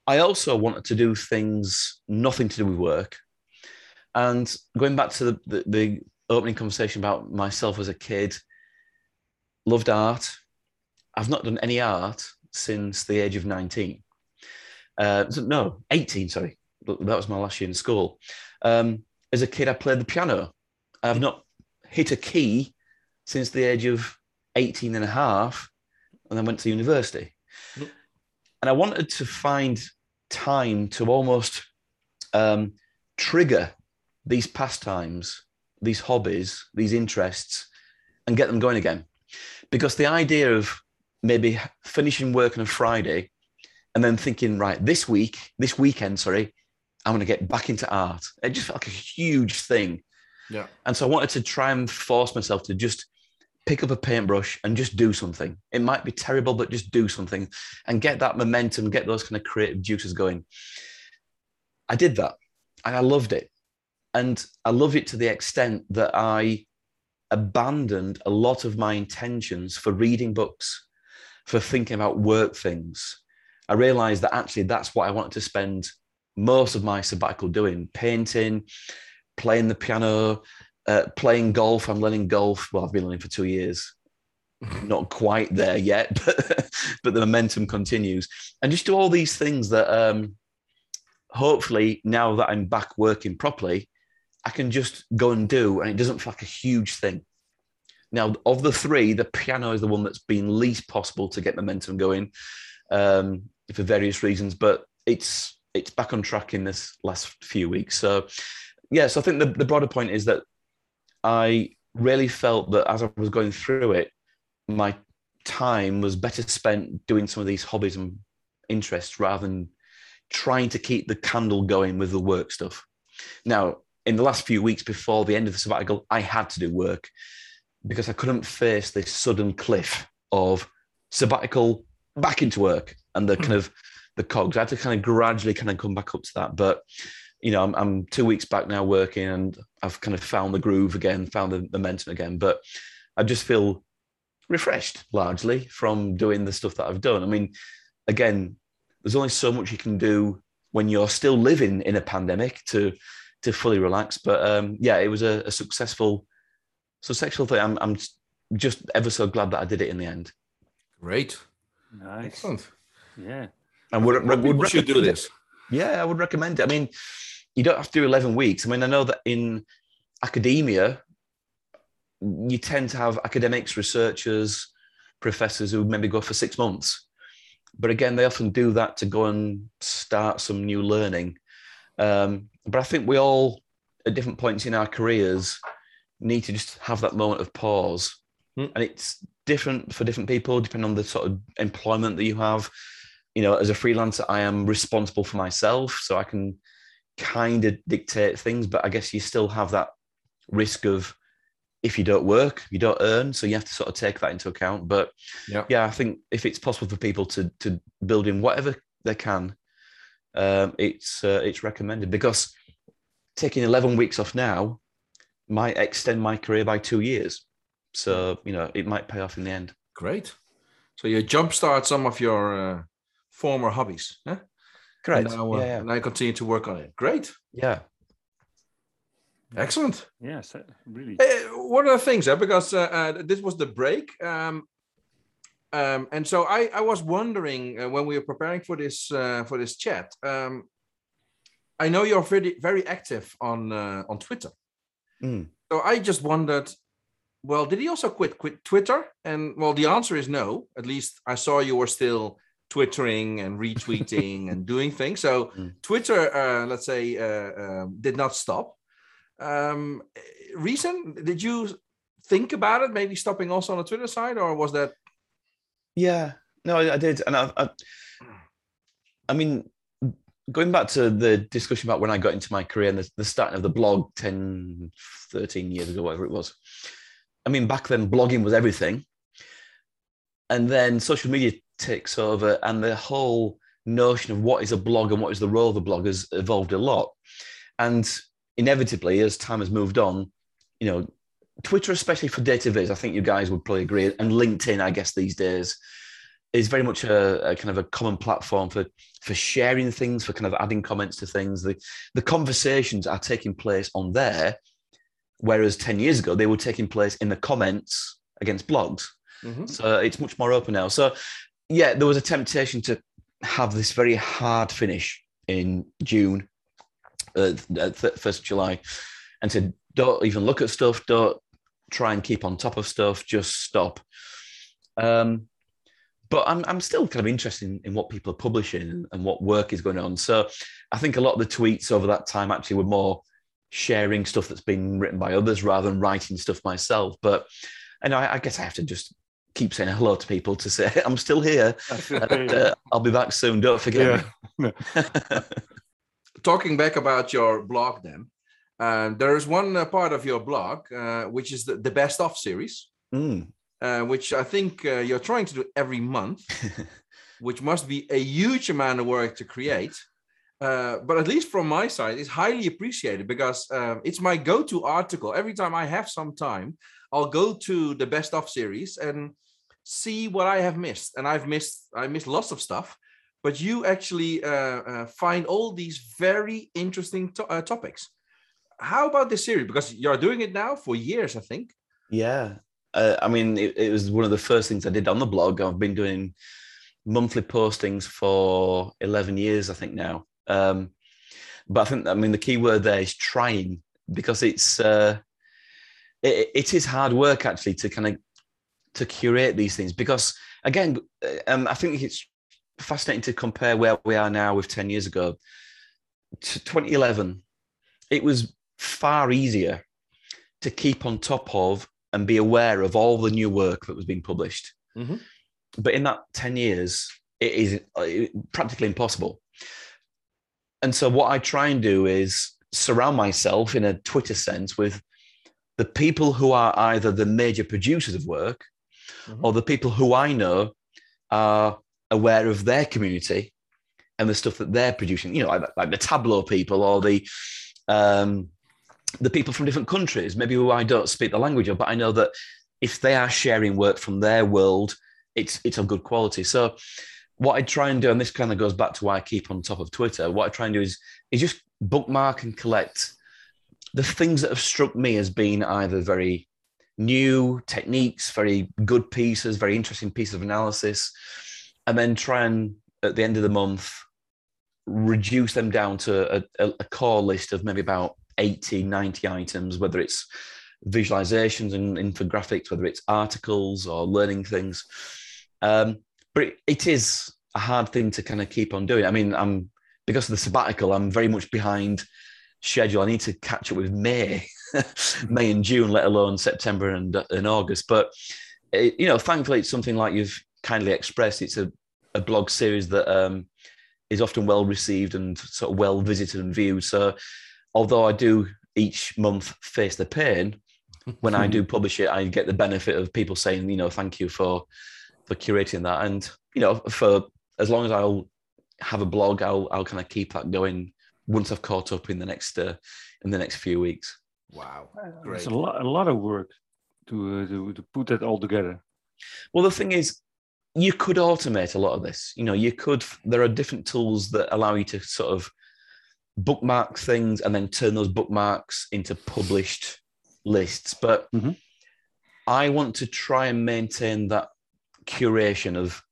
I also wanted to do things nothing to do with work. And going back to the, the, the opening conversation about myself as a kid, loved art. I've not done any art since the age of 19. Uh, no, 18, sorry. That was my last year in school. Um, as a kid, I played the piano. I've not hit a key since the age of 18 and a half, and then went to university. Mm. And I wanted to find time to almost um, trigger these pastimes, these hobbies, these interests, and get them going again. Because the idea of maybe finishing work on a Friday and then thinking, right, this week, this weekend, sorry, I'm going to get back into art. It just felt like a huge thing. Yeah. And so I wanted to try and force myself to just pick up a paintbrush and just do something. It might be terrible, but just do something and get that momentum, get those kind of creative juices going. I did that and I loved it. And I loved it to the extent that I abandoned a lot of my intentions for reading books, for thinking about work things. I realized that actually that's what I wanted to spend most of my sabbatical doing painting, playing the piano, uh, playing golf. I'm learning golf. Well, I've been learning for two years. Not quite there yet, but, but the momentum continues. And just do all these things that um, hopefully now that I'm back working properly, I can just go and do, and it doesn't feel like a huge thing. Now, of the three, the piano is the one that's been least possible to get momentum going um, for various reasons, but it's it's back on track in this last few weeks. So, yeah, so I think the, the broader point is that I really felt that as I was going through it, my time was better spent doing some of these hobbies and interests rather than trying to keep the candle going with the work stuff. Now, in the last few weeks before the end of the sabbatical, I had to do work because I couldn't face this sudden cliff of sabbatical back into work and the kind of the cogs. I had to kind of gradually kind of come back up to that. But you know, I'm, I'm two weeks back now working and I've kind of found the groove again, found the momentum again. But I just feel refreshed largely from doing the stuff that I've done. I mean, again, there's only so much you can do when you're still living in a pandemic to to fully relax. But um, yeah, it was a, a successful successful thing. I'm I'm just ever so glad that I did it in the end. Great, nice, excellent. Yeah, and would, would, would should do this. Yeah, I would recommend it. I mean, you don't have to do 11 weeks. I mean, I know that in academia, you tend to have academics, researchers, professors who maybe go for six months. But again, they often do that to go and start some new learning. Um, but I think we all, at different points in our careers, need to just have that moment of pause. Mm. And it's different for different people, depending on the sort of employment that you have. You know, as a freelancer, I am responsible for myself, so I can kind of dictate things, but I guess you still have that risk of if you don't work, you don't earn. So you have to sort of take that into account. But yeah, yeah I think if it's possible for people to to build in whatever they can, um, it's uh, it's recommended because taking 11 weeks off now might extend my career by two years. So you know, it might pay off in the end. Great. So you jumpstart some of your uh, former hobbies, huh? Correct. And now, uh, yeah, yeah. and I continue to work on it. Great. yeah. Excellent. Yes, really. Uh, what are the things? Uh, because uh, uh, this was the break. Um, um, and so I, I was wondering uh, when we were preparing for this uh, for this chat. Um, I know you're very very active on uh, on Twitter. Mm. So I just wondered, well, did he also quit quit Twitter? And well, the answer is no. At least I saw you were still twittering and retweeting and doing things. So Mm. Twitter, uh, let's say, uh, um, did not stop. Um, reason? Did you think about it? Maybe stopping also on the Twitter side, or was that? Yeah, no, I, I did, and I, I, I mean, going back to the discussion about when I got into my career and the, the starting of the blog 10, 13 years ago, whatever it was. I mean, back then, blogging was everything, and then social media takes over, and the whole notion of what is a blog and what is the role of the blog has evolved a lot, and inevitably, as time has moved on, you know, Twitter, especially for data viz, I think you guys would probably agree, and LinkedIn, I guess these days, is very much a, a kind of a common platform for for sharing things, for kind of adding comments to things. The the conversations are taking place on there, whereas ten years ago they were taking place in the comments against blogs. Mhm. So it's much more open now. So yeah, there was a temptation to have this very hard finish in June, uh, th- th- first July, and to don't even look at stuff, don't try and keep on top of stuff, just stop. Um, but I'm I'm still kind of interested in, in what people are publishing and what work is going on. So I think a lot of the tweets over that time actually were more sharing stuff that's been written by others rather than writing stuff myself. But and I, I guess I have to just keep saying hello to people to say I'm still here. And, uh, I'll be back soon. Don't forget me. Talking back about your blog, then uh, there is one uh, part of your blog uh, which is the, the best of series. Mm. Uh, which I think uh, you're trying to do every month, which must be a huge amount of work to create. Uh, but at least from my side, it's highly appreciated because um, it's my go-to article. Every time I have some time, I'll go to the best of series and see what I have missed. And I've missed, I missed lots of stuff. But you actually uh, uh, find all these very interesting to- uh, topics. How about this series? Because you're doing it now for years, I think. Yeah. Uh, I mean, it, it was one of the first things I did on the blog. I've been doing monthly postings for 11 years, I think now. Um, but I think, I mean, the key word there is trying because it's, uh, it, it is hard work actually to kind of, to curate these things because again, um, I think it's fascinating to compare where we are now with 10 years ago to 2011. It was far easier to keep on top of and be aware of all the new work that was being published. Mhm. But in that 10 years, it is uh, practically impossible. And so, what I try and do is surround myself in a Twitter sense with the people who are either the major producers of work Mhm. or the people who I know are aware of their community and the stuff that they're producing, you know, like, like the Tableau people or the um, the people from different countries, maybe who I don't speak the language of, but I know that if they are sharing work from their world, it's it's of good quality. So what I try and do, and this kind of goes back to why I keep on top of Twitter, what I try and do is is just bookmark and collect the things that have struck me as being either very new techniques, very good pieces, very interesting pieces of analysis, and then try and at the end of the month reduce them down to a, a, a core list of maybe about 80, 90 items, whether it's visualizations and infographics, whether it's articles or learning things. Um, but it, it is a hard thing to kind of keep on doing. I mean, I'm because of the sabbatical, I'm very much behind schedule. I need to catch up with May, May and June, let alone September and, and August. But it, you know, thankfully, it's something like you've kindly expressed. It's a, a blog series that um, is often well received and sort of well visited and viewed. So, although I do each month face the pain, when I do publish it, I get the benefit of people saying, you know, thank you for for curating that, and you know, for as long as I'll have a blog, I'll I'll kind of keep that going once I've caught up in the next uh, in the next few weeks. Wow. Great. It's a lot, a lot of work to uh, to, to put that all together. Well, the thing is, you could automate a lot of this. You know, you could. There are different tools that allow you to sort of bookmark things and then turn those bookmarks into published lists. But Mhm. I want to try and maintain that curation of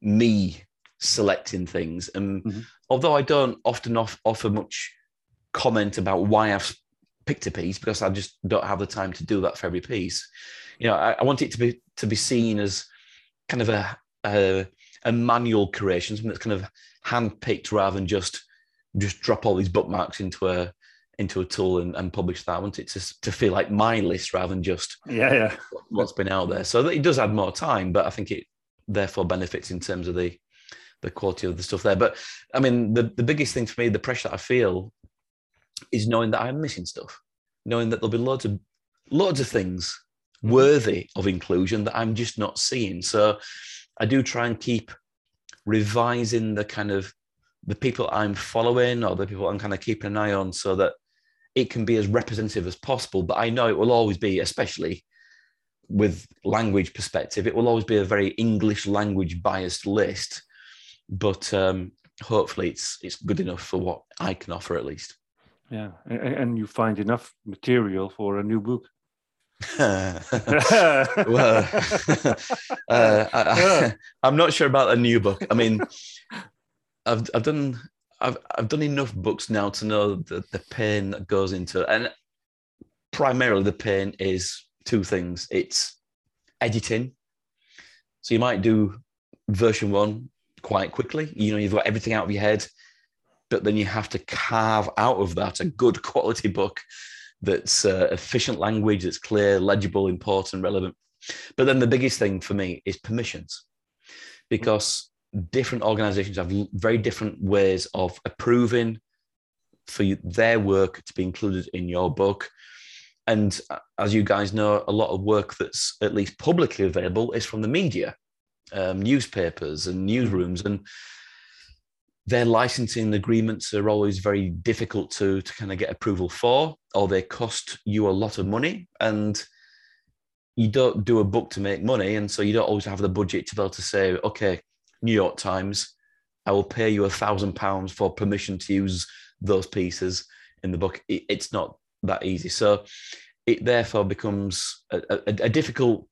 me selecting things. And Mhm. although I don't often off- offer much comment about why I've picked a piece because I just don't have the time to do that for every piece. You know, I, I want it to be to be seen as kind of a a, a manual creation, something that's kind of handpicked rather than just just drop all these bookmarks into a into a tool and, and publish that. I want it to, to feel like my list rather than just Yeah, yeah. what's been out there. So that it does add more time, but I think it therefore benefits in terms of the the quality of the stuff there. But I mean, the, the biggest thing for me, the pressure that I feel is knowing that I'm missing stuff, knowing that there'll be loads of loads of things mm-hmm. worthy of inclusion that I'm just not seeing. So I do try and keep revising the kind of the people I'm following or the people I'm kind of keeping an eye on so that it can be as representative as possible. But I know it will always be, especially with language perspective, it will always be a very English language biased list. But um, hopefully it's it's good enough for what I can offer at least. Yeah, and, you find enough material for a new book. well, uh, I, am not sure about a new book. I mean, I've I've done I've I've done enough books now to know the the pain that goes into it, and primarily the pain is two things. It's editing. So you might do version one quite quickly. You know, you've got everything out of your head, but then you have to carve out of that a good quality book that's uh, efficient language, that's clear, legible, important, relevant. But then the biggest thing for me is permissions, because different organizations have very different ways of approving for you, their work to be included in your book. And uh, as you guys know, a lot of work that's at least publicly available is from the media, um, newspapers and newsrooms. And their licensing agreements are always very difficult to, to kind of get approval for, or they cost you a lot of money. And you don't do a book to make money. And so you don't always have the budget to be able to say, okay, New York Times, I will pay you a thousand pounds for permission to use those pieces in the book. It, it's not that easy. So it therefore becomes a, a, a difficult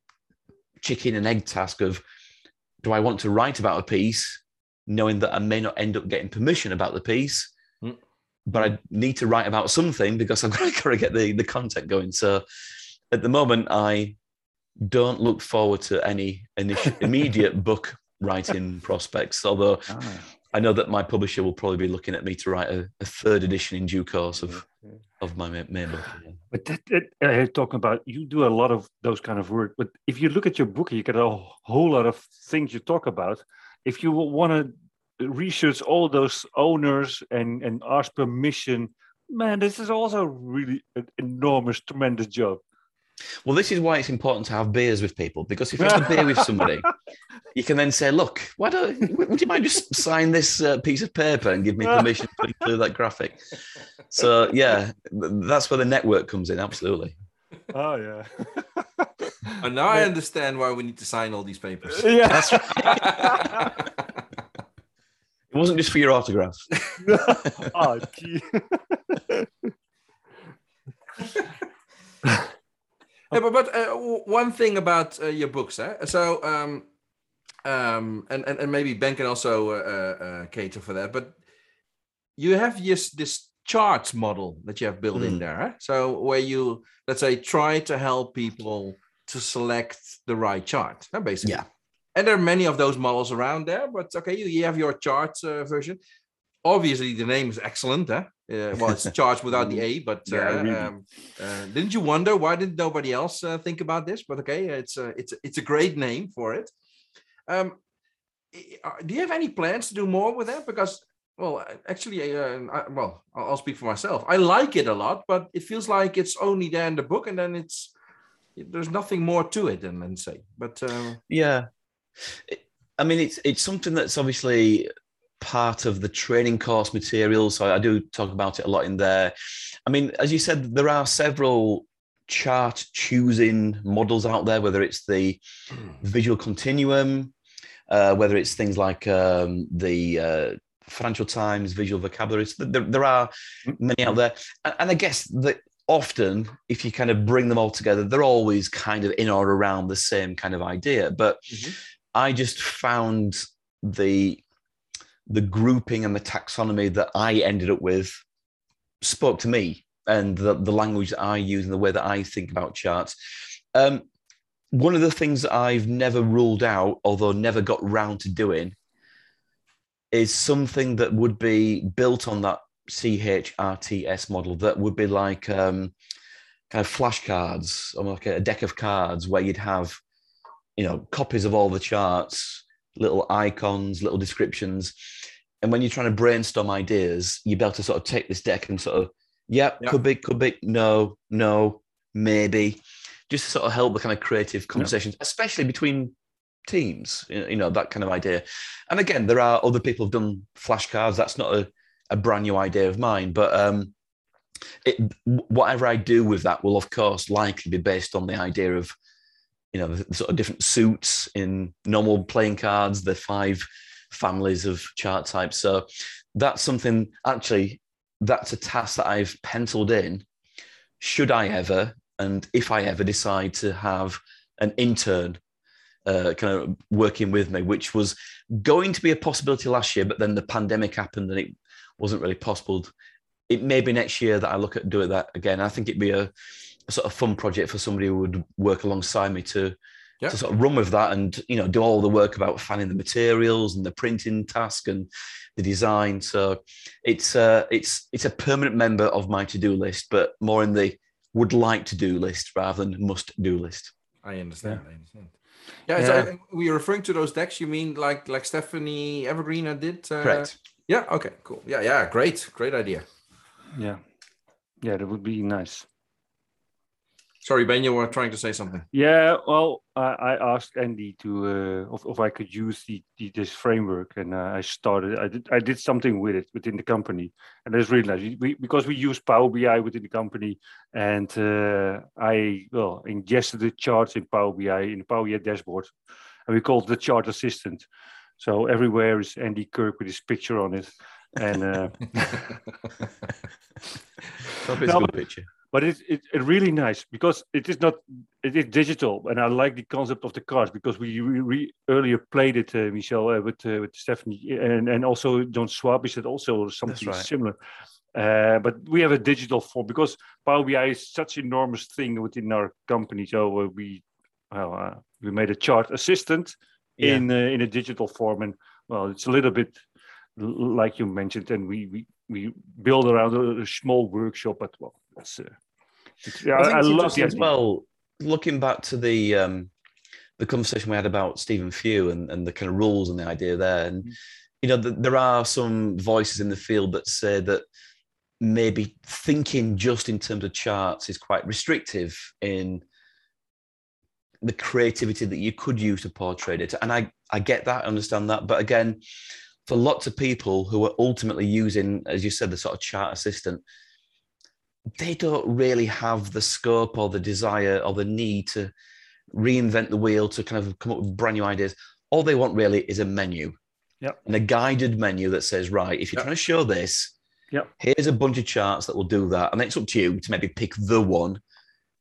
chicken and egg task of do I want to write about a piece knowing that I may not end up getting permission about the piece, Mm. but I need to write about something because I've got to get the, the content going. So at the moment, I don't look forward to any initial, immediate book writing prospects, although Ah, I know that my publisher will probably be looking at me to write a, a third edition in due course of, of my main, main book. But that, that uh, talking about you do a lot of those kind of work. But if you look at your book, you get a whole lot of things you talk about. If you want to research all those owners and and ask permission, man, this is also really an enormous, tremendous job. Well, this is why it's important to have beers with people because if you have a beer with somebody, you can then say, "Look, why don't would you mind just sign this uh, piece of paper and give me permission to include that graphic?" So yeah, that's where the network comes in. Absolutely. Oh yeah, And now I understand why we need to sign all these papers. yeah. That's right. It wasn't just for your autograph. oh, gee. Yeah, but, but uh, one thing about uh, your books, eh? so um, um, and, and and maybe Ben can also uh, uh, uh, cater for that, but you have this this charts model that you have built in Mm. there. eh? So where you let's say try to help people to select the right chart, eh, basically. Yeah. And there are many of those models around there, but okay, you, you have your chart uh, version. Obviously, the name is excellent. Eh? Uh, well, it's charts without the A, but Yeah, uh, really. um, uh, didn't you wonder why didn't nobody else uh, think about this? But okay, it's a it's a, it's a great name for it. Um, uh, do you have any plans to do more with that? Because well, actually, uh, I, well, I'll, I'll speak for myself. I like it a lot, but it feels like it's only there in the book, and then it's there's nothing more to it than, than say. But uh, Yeah. I mean, it's it's something that's obviously part of the training course material. So I do talk about it a lot in there. I mean, as you said, there are several chart choosing models out there, whether it's the visual continuum, uh, whether it's things like um, the uh, Financial Times visual vocabularies. There, there are many out there, and, and I guess that often, if you kind of bring them all together, they're always kind of in or around the same kind of idea. But Mhm. I just found the the grouping and the taxonomy that I ended up with spoke to me and the, the language that I use and the way that I think about charts. Um, one of the things that I've never ruled out, although never got round to doing, is something that would be built on that CHRTS model that would be like um, kind of flashcards, or like a deck of cards where you'd have, you know, copies of all the charts, little icons, little descriptions. And when you're trying to brainstorm ideas, you'd be able to sort of take this deck and sort of, yep, Yeah. could be, could be, no, no, maybe, just to sort of help the kind of creative conversations, especially between teams, you know, that kind of idea. And again, there are other people who've done flashcards. That's not a, a brand new idea of mine, but um, it, whatever I do with that will, of course, likely be based on the idea of, you know, the sort of different suits in normal playing cards, the five families of chart types. So that's something actually that's a task that I've penciled in. Should I ever, and if I ever decide to have an intern uh, kind of working with me, which was going to be a possibility last year, but then the pandemic happened and it wasn't really possible. It may be next year that I look at doing that again. I think it'd be a, a sort of fun project for somebody who would work alongside me to Yeah. to sort of run with that and you know do all the work about finding the materials and the printing task and the design. So it's uh, it's it's a permanent member of my to do list, but more in the would like to do list rather than must do list. I understand. I understand. Yeah, Yeah. uh, we are referring to those decks. You mean like like Stephanie Evergreen did? Uh, Correct. Yeah. Okay. Cool. Yeah. Yeah. Great. Great idea. Yeah, yeah, that would be nice. Sorry, Ben, you were trying to say something. Yeah, well, I, I asked Andy to uh, if, if I could use the, the this framework, and uh, I started. I did I did something with it within the company, and it's really nice. We, because we use Power BI within the company, and uh, I well ingested the charts in Power BI in the Power BI dashboard, and we called the chart assistant. So everywhere is Andy Kirk with his picture on it, and uh, No, a good picture. But it's it, it really nice because it is not it is digital and i like the concept of the cards because we, we, we earlier played it uh, michelle uh, with uh, with stephanie and and also john Schwabish it also something right. similar uh, but we have a digital form because Power BI is such an enormous thing within our company. So uh, we well, uh, we made a chart assistant Yeah. in uh, in a digital form, and well, it's a little bit like you mentioned, and we we, we build around a, a small workshop, but well, that's uh, it's, yeah, I, I, I love the as idea. well. Looking back to the um, the conversation we had about Stephen Few and, and the kind of rules and the idea there, and Mm. you know, th- there are some voices in the field that say that maybe thinking just in terms of charts is quite restrictive in the creativity that you could use to portray it. And I I get that, I understand that, but again, for lots of people who are ultimately using, as you said, the sort of chart assistant, they don't really have the scope or the desire or the need to reinvent the wheel to kind of come up with brand new ideas. All they want really is a menu. Yep. And a guided menu that says, right, if you're Yep. trying to show this, Yep. here's a bunch of charts that will do that. And it's up to you to maybe pick the one.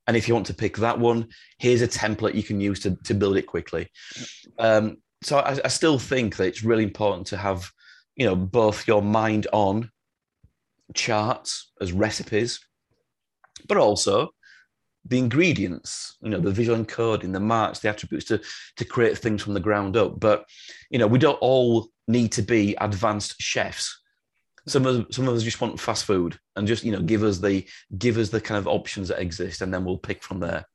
And if you want to pick that one, here's a template you can use to, to build it quickly. Um, so I, I still think that it's really important to have, you know, both your mind on charts as recipes, but also the ingredients, you know, the visual encoding, the marks, the attributes to to create things from the ground up. But you know, we don't all need to be advanced chefs. Some of some of us just want fast food and just you know give us the give us the kind of options that exist, and then we'll pick from there.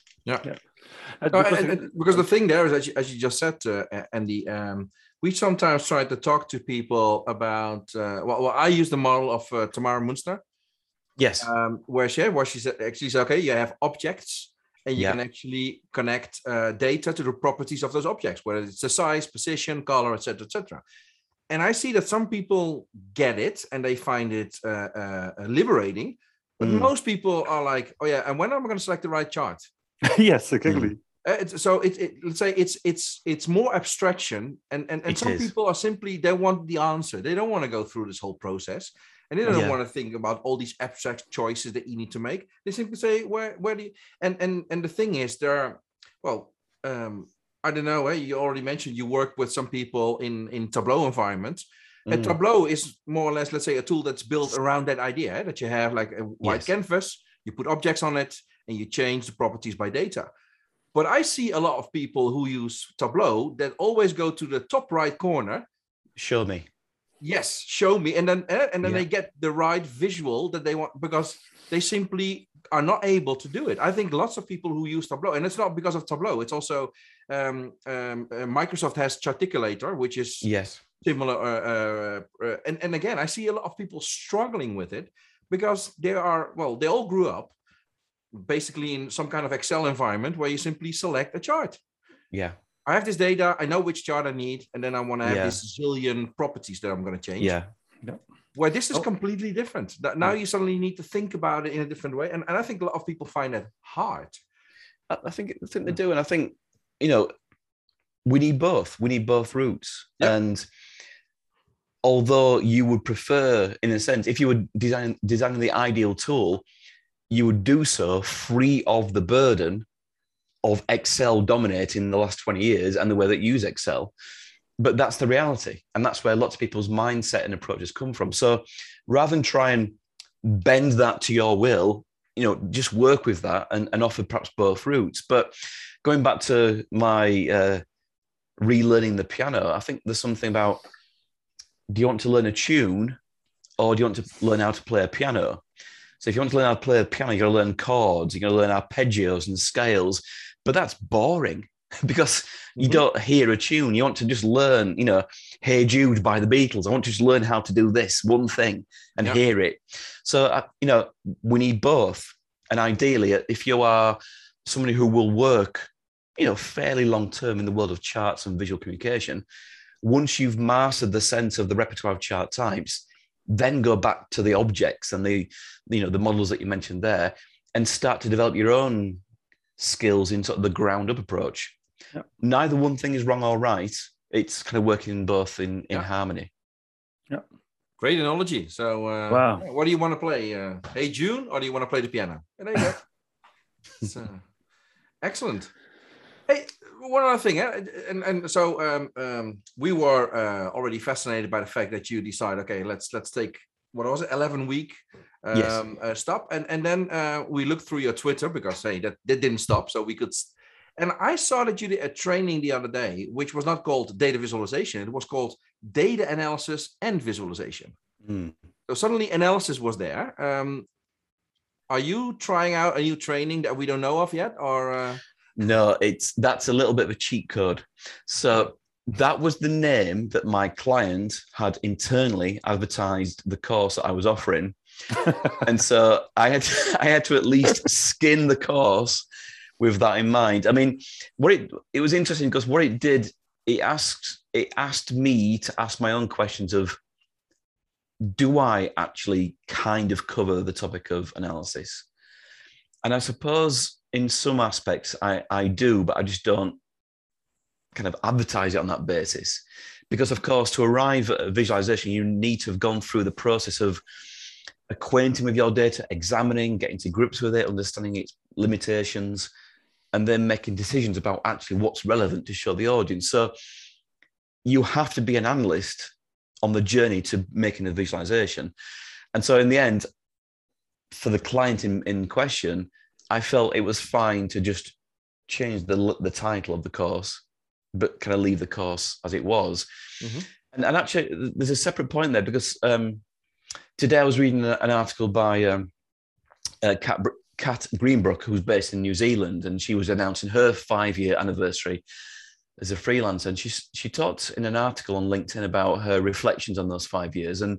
Uh, No, because and- and- because the thing there is, as you, as you just said, uh, Andy, um, we sometimes try to talk to people about. Uh, well, well, I use the model of uh, Tamara Munzner, Yes, um, where she where she said actually said, okay, you have objects, and you Yeah. can actually connect uh, data to the properties of those objects, whether it's the size, position, color, etc., etc. And I see that some people get it and they find it uh, uh, liberating, But Mm. most people are like, oh yeah, and when am I going to select the right chart? yes, exactly. Uh, it's, so it, it let's say it's it's it's more abstraction, and and, and It some is. people are simply they want the answer. They don't want to go through this whole process, and they don't Yeah. want to think about all these abstract choices that you need to make. They simply say where where do you and and and the thing is there are well um I don't know. eh, You already mentioned you work with some people in in Tableau environments. And Mm. Tableau is more or less, let's say, a tool that's built around that idea eh, that you have like a white Yes. canvas, you put objects on it, and you change the properties by data. But I see a lot of people who use Tableau that always go to the top right corner. Show me. Yes, show me, and then eh, and then Yeah. they get the right visual that they want because they simply are not able to do it. I think lots of people who use Tableau, and it's not because of Tableau. It's also um, um, uh, Microsoft has Charticulator, which is Yes. similar uh, uh, uh, and, and again i see a lot of people struggling with it because they are well they all grew up basically in some kind of excel environment where you simply select a chart Yeah. I have this data i know which chart i need and then i want to have Yeah. this zillion properties that i'm going to change Yeah. where this is Oh. completely different that now you suddenly need to think about it in a different way and, and i think a lot of people find that hard I I think I think they do, and I think you know we need both. We need both routes, Yep. and although you would prefer, in a sense, if you were designing designing the ideal tool, you would do so free of the burden of Excel dominating the last twenty years and the way that use Excel. But that's the reality, and that's where lots of people's mindset and approaches come from. So rather than try and bend that to your will you know just work with that and, and offer perhaps both routes but going back to my uh, relearning the piano i think there's something about do you want to learn a tune or do you want to learn how to play a piano so if you want to learn how to play a piano you're going to learn chords you're going to learn arpeggios and scales but that's boring because you Mhm. don't hear a tune you want to just learn you know hey jude by the beatles i want to just learn how to do this one thing and Yeah. hear it so uh, you know we need both and ideally uh, if you are somebody who will work you know fairly long term in the world of charts and visual communication once you've mastered the sense of the repertoire of chart types then go back to the objects and the you know the models that you mentioned there and start to develop your own skills in sort of the ground up approach. Yep. neither one thing is wrong or right. It's kind of working both in in Yeah. harmony. Great analogy. So uh, Wow. what do you want to play? Uh, hey june or do you want to play the piano? There you go. So, excellent. Hey, one other thing, eh, and and so um, um, we were uh, already fascinated by the fact that you decide, okay, let's let's take what was it, eleven week Yes. uh, stop, and and then uh, we looked through your Twitter because hey, that that didn't stop, so we could. s- And I saw that you did a training the other day, which was not called data visualization; it was called data analysis and visualization. Hmm. So suddenly analysis was there. Um, are you trying out a new training that we don't know of yet, or? Uh... No, it's that's a little bit of a cheat code. So that was the name that my client had internally advertised the course that I was offering. And so I had I had to at least skin the course with that in mind. I mean, what it it was interesting because what it did, it asked it asked me to ask my own questions of do I actually kind of cover the topic of analysis? And I suppose in some aspects I, I do, but I just don't kind of advertise it on that basis. Because, of course, to arrive at a visualization, you need to have gone through the process of acquainting with your data, examining, getting to grips with it, understanding its limitations, and then making decisions about actually what's relevant to show the audience. So you have to be an analyst on the journey to making a visualization. And so in the end, for the client in, in question, I felt it was fine to just change the, the title of the course, but kind of leave the course as it was. Mhm. And, and actually, there's a separate point there because um, today I was reading an article by um, uh, Kat, Kat Greenbrook, who's based in New Zealand, and she was announcing her five year anniversary as a freelancer. And she, she talked in an article on LinkedIn about her reflections on those five years and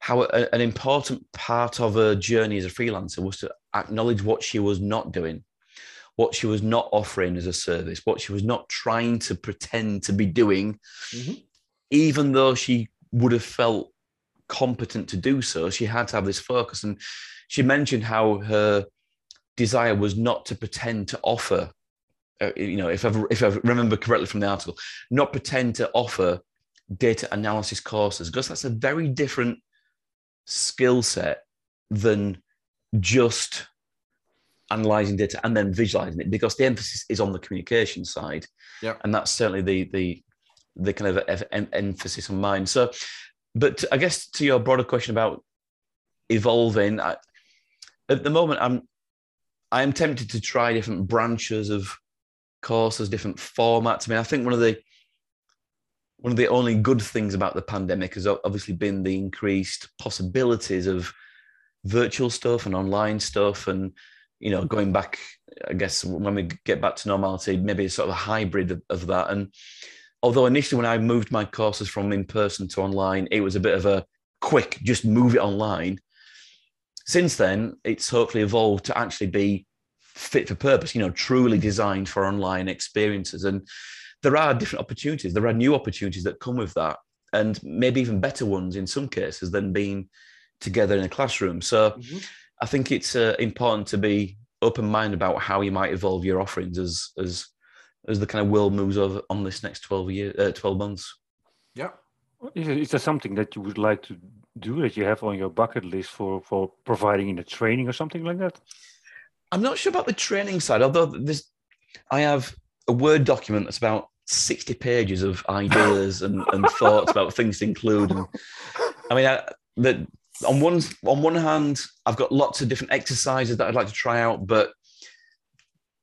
how a, an important part of her journey as a freelancer was to acknowledge what she was not doing, what she was not offering as a service, what she was not trying to pretend to be doing, Mhm. even though she would have felt competent to do so. She had to have this focus. And she mentioned how her desire was not to pretend to offer, uh, you know, if I, if I remember correctly from the article, not pretend to offer data analysis courses, because that's a very different skill set than just analyzing data and then visualizing it because the emphasis is on the communication side yeah and that's certainly the the the kind of emphasis on mine so but i guess to your broader question about evolving I, at the moment i'm i'm tempted to try different branches of courses different formats. I mean i think one of the one of the only good things about the pandemic has obviously been the increased possibilities of virtual stuff and online stuff and you know going back i guess when we get back to normality maybe sort of a hybrid of, of that. And although initially when i moved my courses from in person to online it was a bit of a quick just move it online since then it's hopefully evolved to actually be fit for purpose you know truly designed for online experiences and there are different opportunities there are new opportunities that come with that and maybe even better ones in some cases than being together in a classroom. So mm-hmm. I think it's uh, important to be open minded about how you might evolve your offerings as as as the kind of world moves over on this next 12 year uh, 12 months. Yeah. Is, is there something that you would like to do that you have on your bucket list for for providing in a training or something like that? I'm not sure about the training side, although there's I have a Word document that's about 60 pages of ideas and, and thoughts about things to include. And I mean, I, the, on one on one hand, I've got lots of different exercises that I'd like to try out, but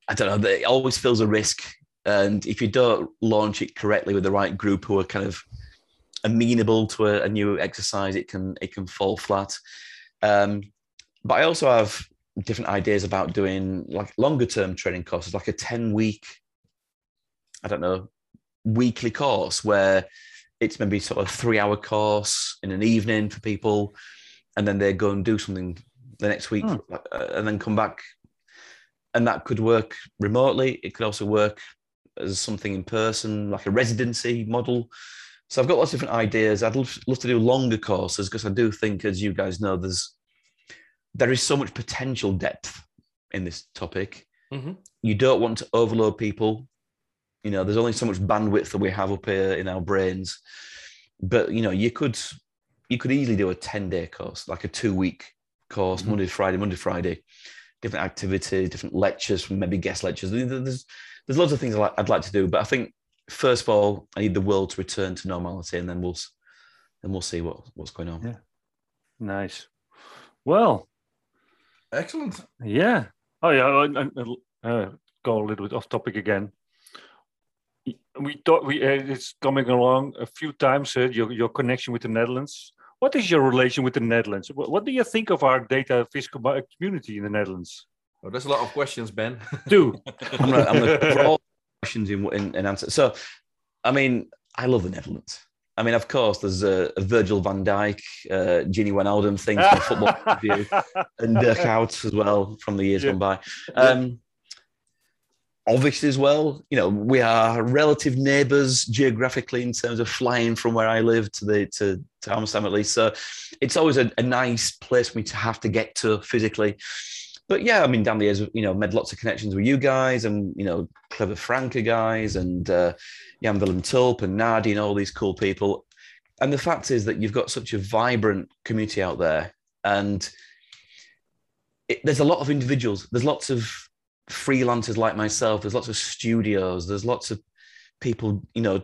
I don't know. It always feels a risk, and if you don't launch it correctly with the right group who are kind of amenable to a, a new exercise, it can it can fall flat. Um, but I also have different ideas about doing like longer term training courses, like a ten week, I don't know, weekly course where it's maybe sort of three hour course in an evening for people and then they go and do something the next week uh, and then come back. And that could work remotely. It could also work as something in person like a residency model so i've got lots of different ideas i'd love, love to do longer courses because i do think as you guys know there's there is so much potential depth in this topic mm-hmm. you don't want to overload people you know there's only so much bandwidth that we have up here in our brains but you know you could you could easily do a 10 day course, like a two week course, mm-hmm. Monday Friday, Monday Friday, different activities, different lectures, maybe guest lectures. There's, there's lots of things I'd like to do, but I think first of all, I need the world to return to normality and then we'll, then we'll see what, what's going on. Yeah. Nice. Well, excellent. Yeah. Oh yeah. I, I, uh, go a little bit off topic again we thought we uh, it's coming along a few times uh, your your connection with the Netherlands. What is your relation with the Netherlands? What, what do you think of our data fiscal community in the Netherlands? Oh, there's a lot of questions, Ben. Do I'm gonna, I'm gonna all questions in, in, in, answer. So, I mean, I love the Netherlands. I mean, of course, there's a, a Virgil van Dijk, uh, Gini Wijnaldum thing from football view, and Dirk Kuyt as well from the years yeah. gone by. Um, obviously as well. You know, we are relative neighbours geographically in terms of flying from where I live to the to, to Amsterdam at least. So it's always a, a nice place for me to have to get to physically. But yeah, I mean, down the years, you know, made lots of connections with you guys and, you know, clever Franke guys and uh, Willem Tulp and Nadieh and all these cool people. And the fact is that you've got such a vibrant community out there. And it, there's a lot of individuals. There's lots of freelancers like myself. There's lots of studios. There's lots of people, you know,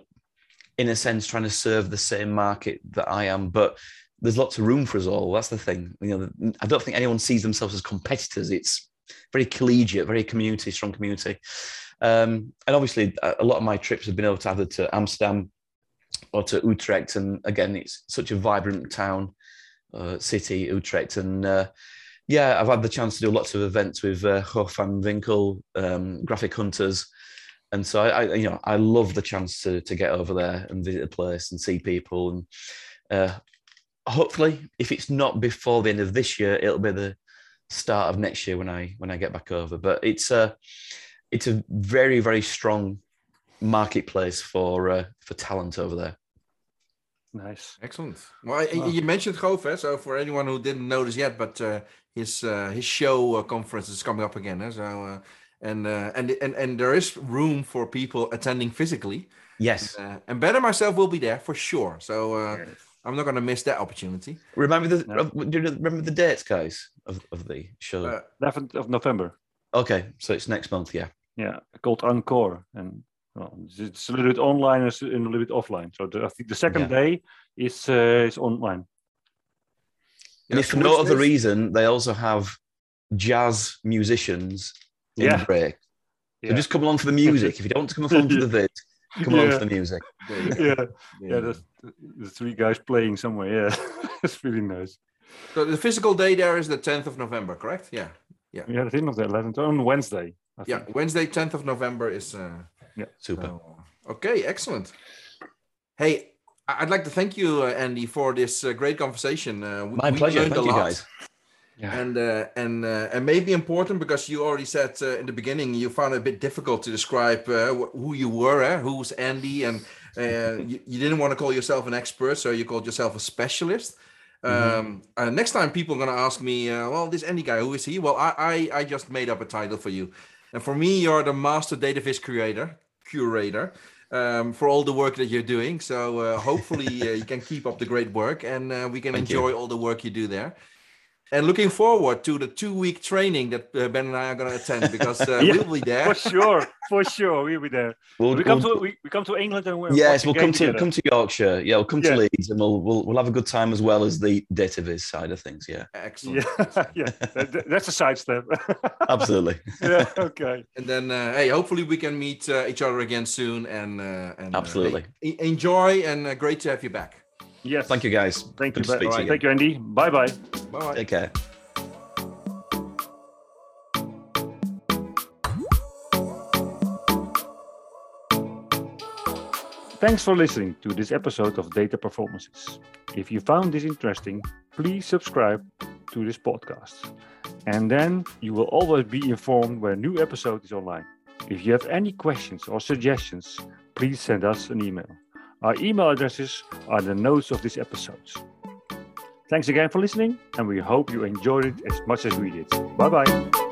in a sense, trying to serve the same market that I am. But there's lots of room for us all. That's the thing. You know, I don't think anyone sees themselves as competitors. It's very collegiate, very community, strong community. Um, and obviously, a lot of my trips have been over to either to Amsterdam or to Utrecht. And again, it's such a vibrant town, uh, city, Utrecht. And uh, yeah, I've had the chance to do lots of events with uh, Hof van Winkel, um, Graphic Hunters, and so I, I, you know, I love the chance to to get over there and visit the place and see people, and uh, hopefully, if it's not before the end of this year, it'll be the start of next year when I when I get back over. But it's a it's a very very strong marketplace for uh, for talent over there. Nice. Excellent. Well, I- Wow. you mentioned Goof, eh? so for anyone who didn't notice yet, but uh, his uh, his show uh, conference is coming up again. Eh? So uh, and uh, and and and there is room for people attending physically. Yes. Uh, and Ben and myself will be there for sure. So uh, Yes. I'm not going to miss that opportunity. Remember the No. do you remember the dates, guys, of, of the show? Uh, 11th of November. okay, so it's next month, yeah. Yeah, called Encore, and well, it's- it's a little bit online and a little bit offline. So the, I think the second Yeah. day is uh, is online. And if for no other reason, they also have jazz musicians in Yeah. the break. So Yeah. just come along for the music. if you don't want to come along for the vid, come along Yeah. for the music. yeah, yeah, the, the three guys playing somewhere. Yeah, it's really nice. So the physical day there is the 10th of November, correct? Yeah. Yeah, I think of the 11th on Wednesday. I Yeah. think. Wednesday, 10th of November is. Uh, Super. so, okay, excellent. Hey, I- I'd like to thank you, uh, Andy, for this uh, great conversation. Uh, we- My we pleasure. Thank you, guys. Yeah. and uh, and uh, and maybe important because you already said uh, in the beginning you found it a bit difficult to describe uh, who you were, eh? who's Andy, and uh, you, you didn't want to call yourself an expert, so you called yourself a specialist. Um, uh, next time people are going to ask me, uh, well, this Andy guy, who is he? Well, I, I I just made up a title for you, and for me, you're the master database creator, curator. Um, for all the work that you're doing, so uh, hopefully uh, you can keep up the great work, and uh, we can Thank you. enjoy all the work you do there and looking forward to the two week training that uh, Ben and I are going to attend because uh, Yeah, we'll be there. for sure, for sure, we'll be there. We'll, We come we'll- to we, we come to England and we'll yes, we'll come to together. come to Yorkshire. Yeah, we'll come Yeah. to Leeds, and we'll, we'll we'll have a good time as well as the database side of things. Yeah, Excellent. Yeah, yeah, that- that- that's a sidestep. absolutely. yeah, okay. And then, uh, hey, hopefully we can meet uh, each other again soon. And, uh, and uh, Absolutely. hey, enjoy and uh, great to have you back. Yes. Thank you, guys. Thank you. Good to speak to you Thank you, Andy. Bye bye. Bye. Take care. Thanks for listening to this episode of Data Performances. If you found this interesting, please subscribe to this podcast. And then you will always be informed when a new episode is online. If you have any questions or suggestions, please send us an email. Our email addresses are the notes of this episode. Thanks again for listening, and we hope you enjoyed it as much as we did. Bye bye.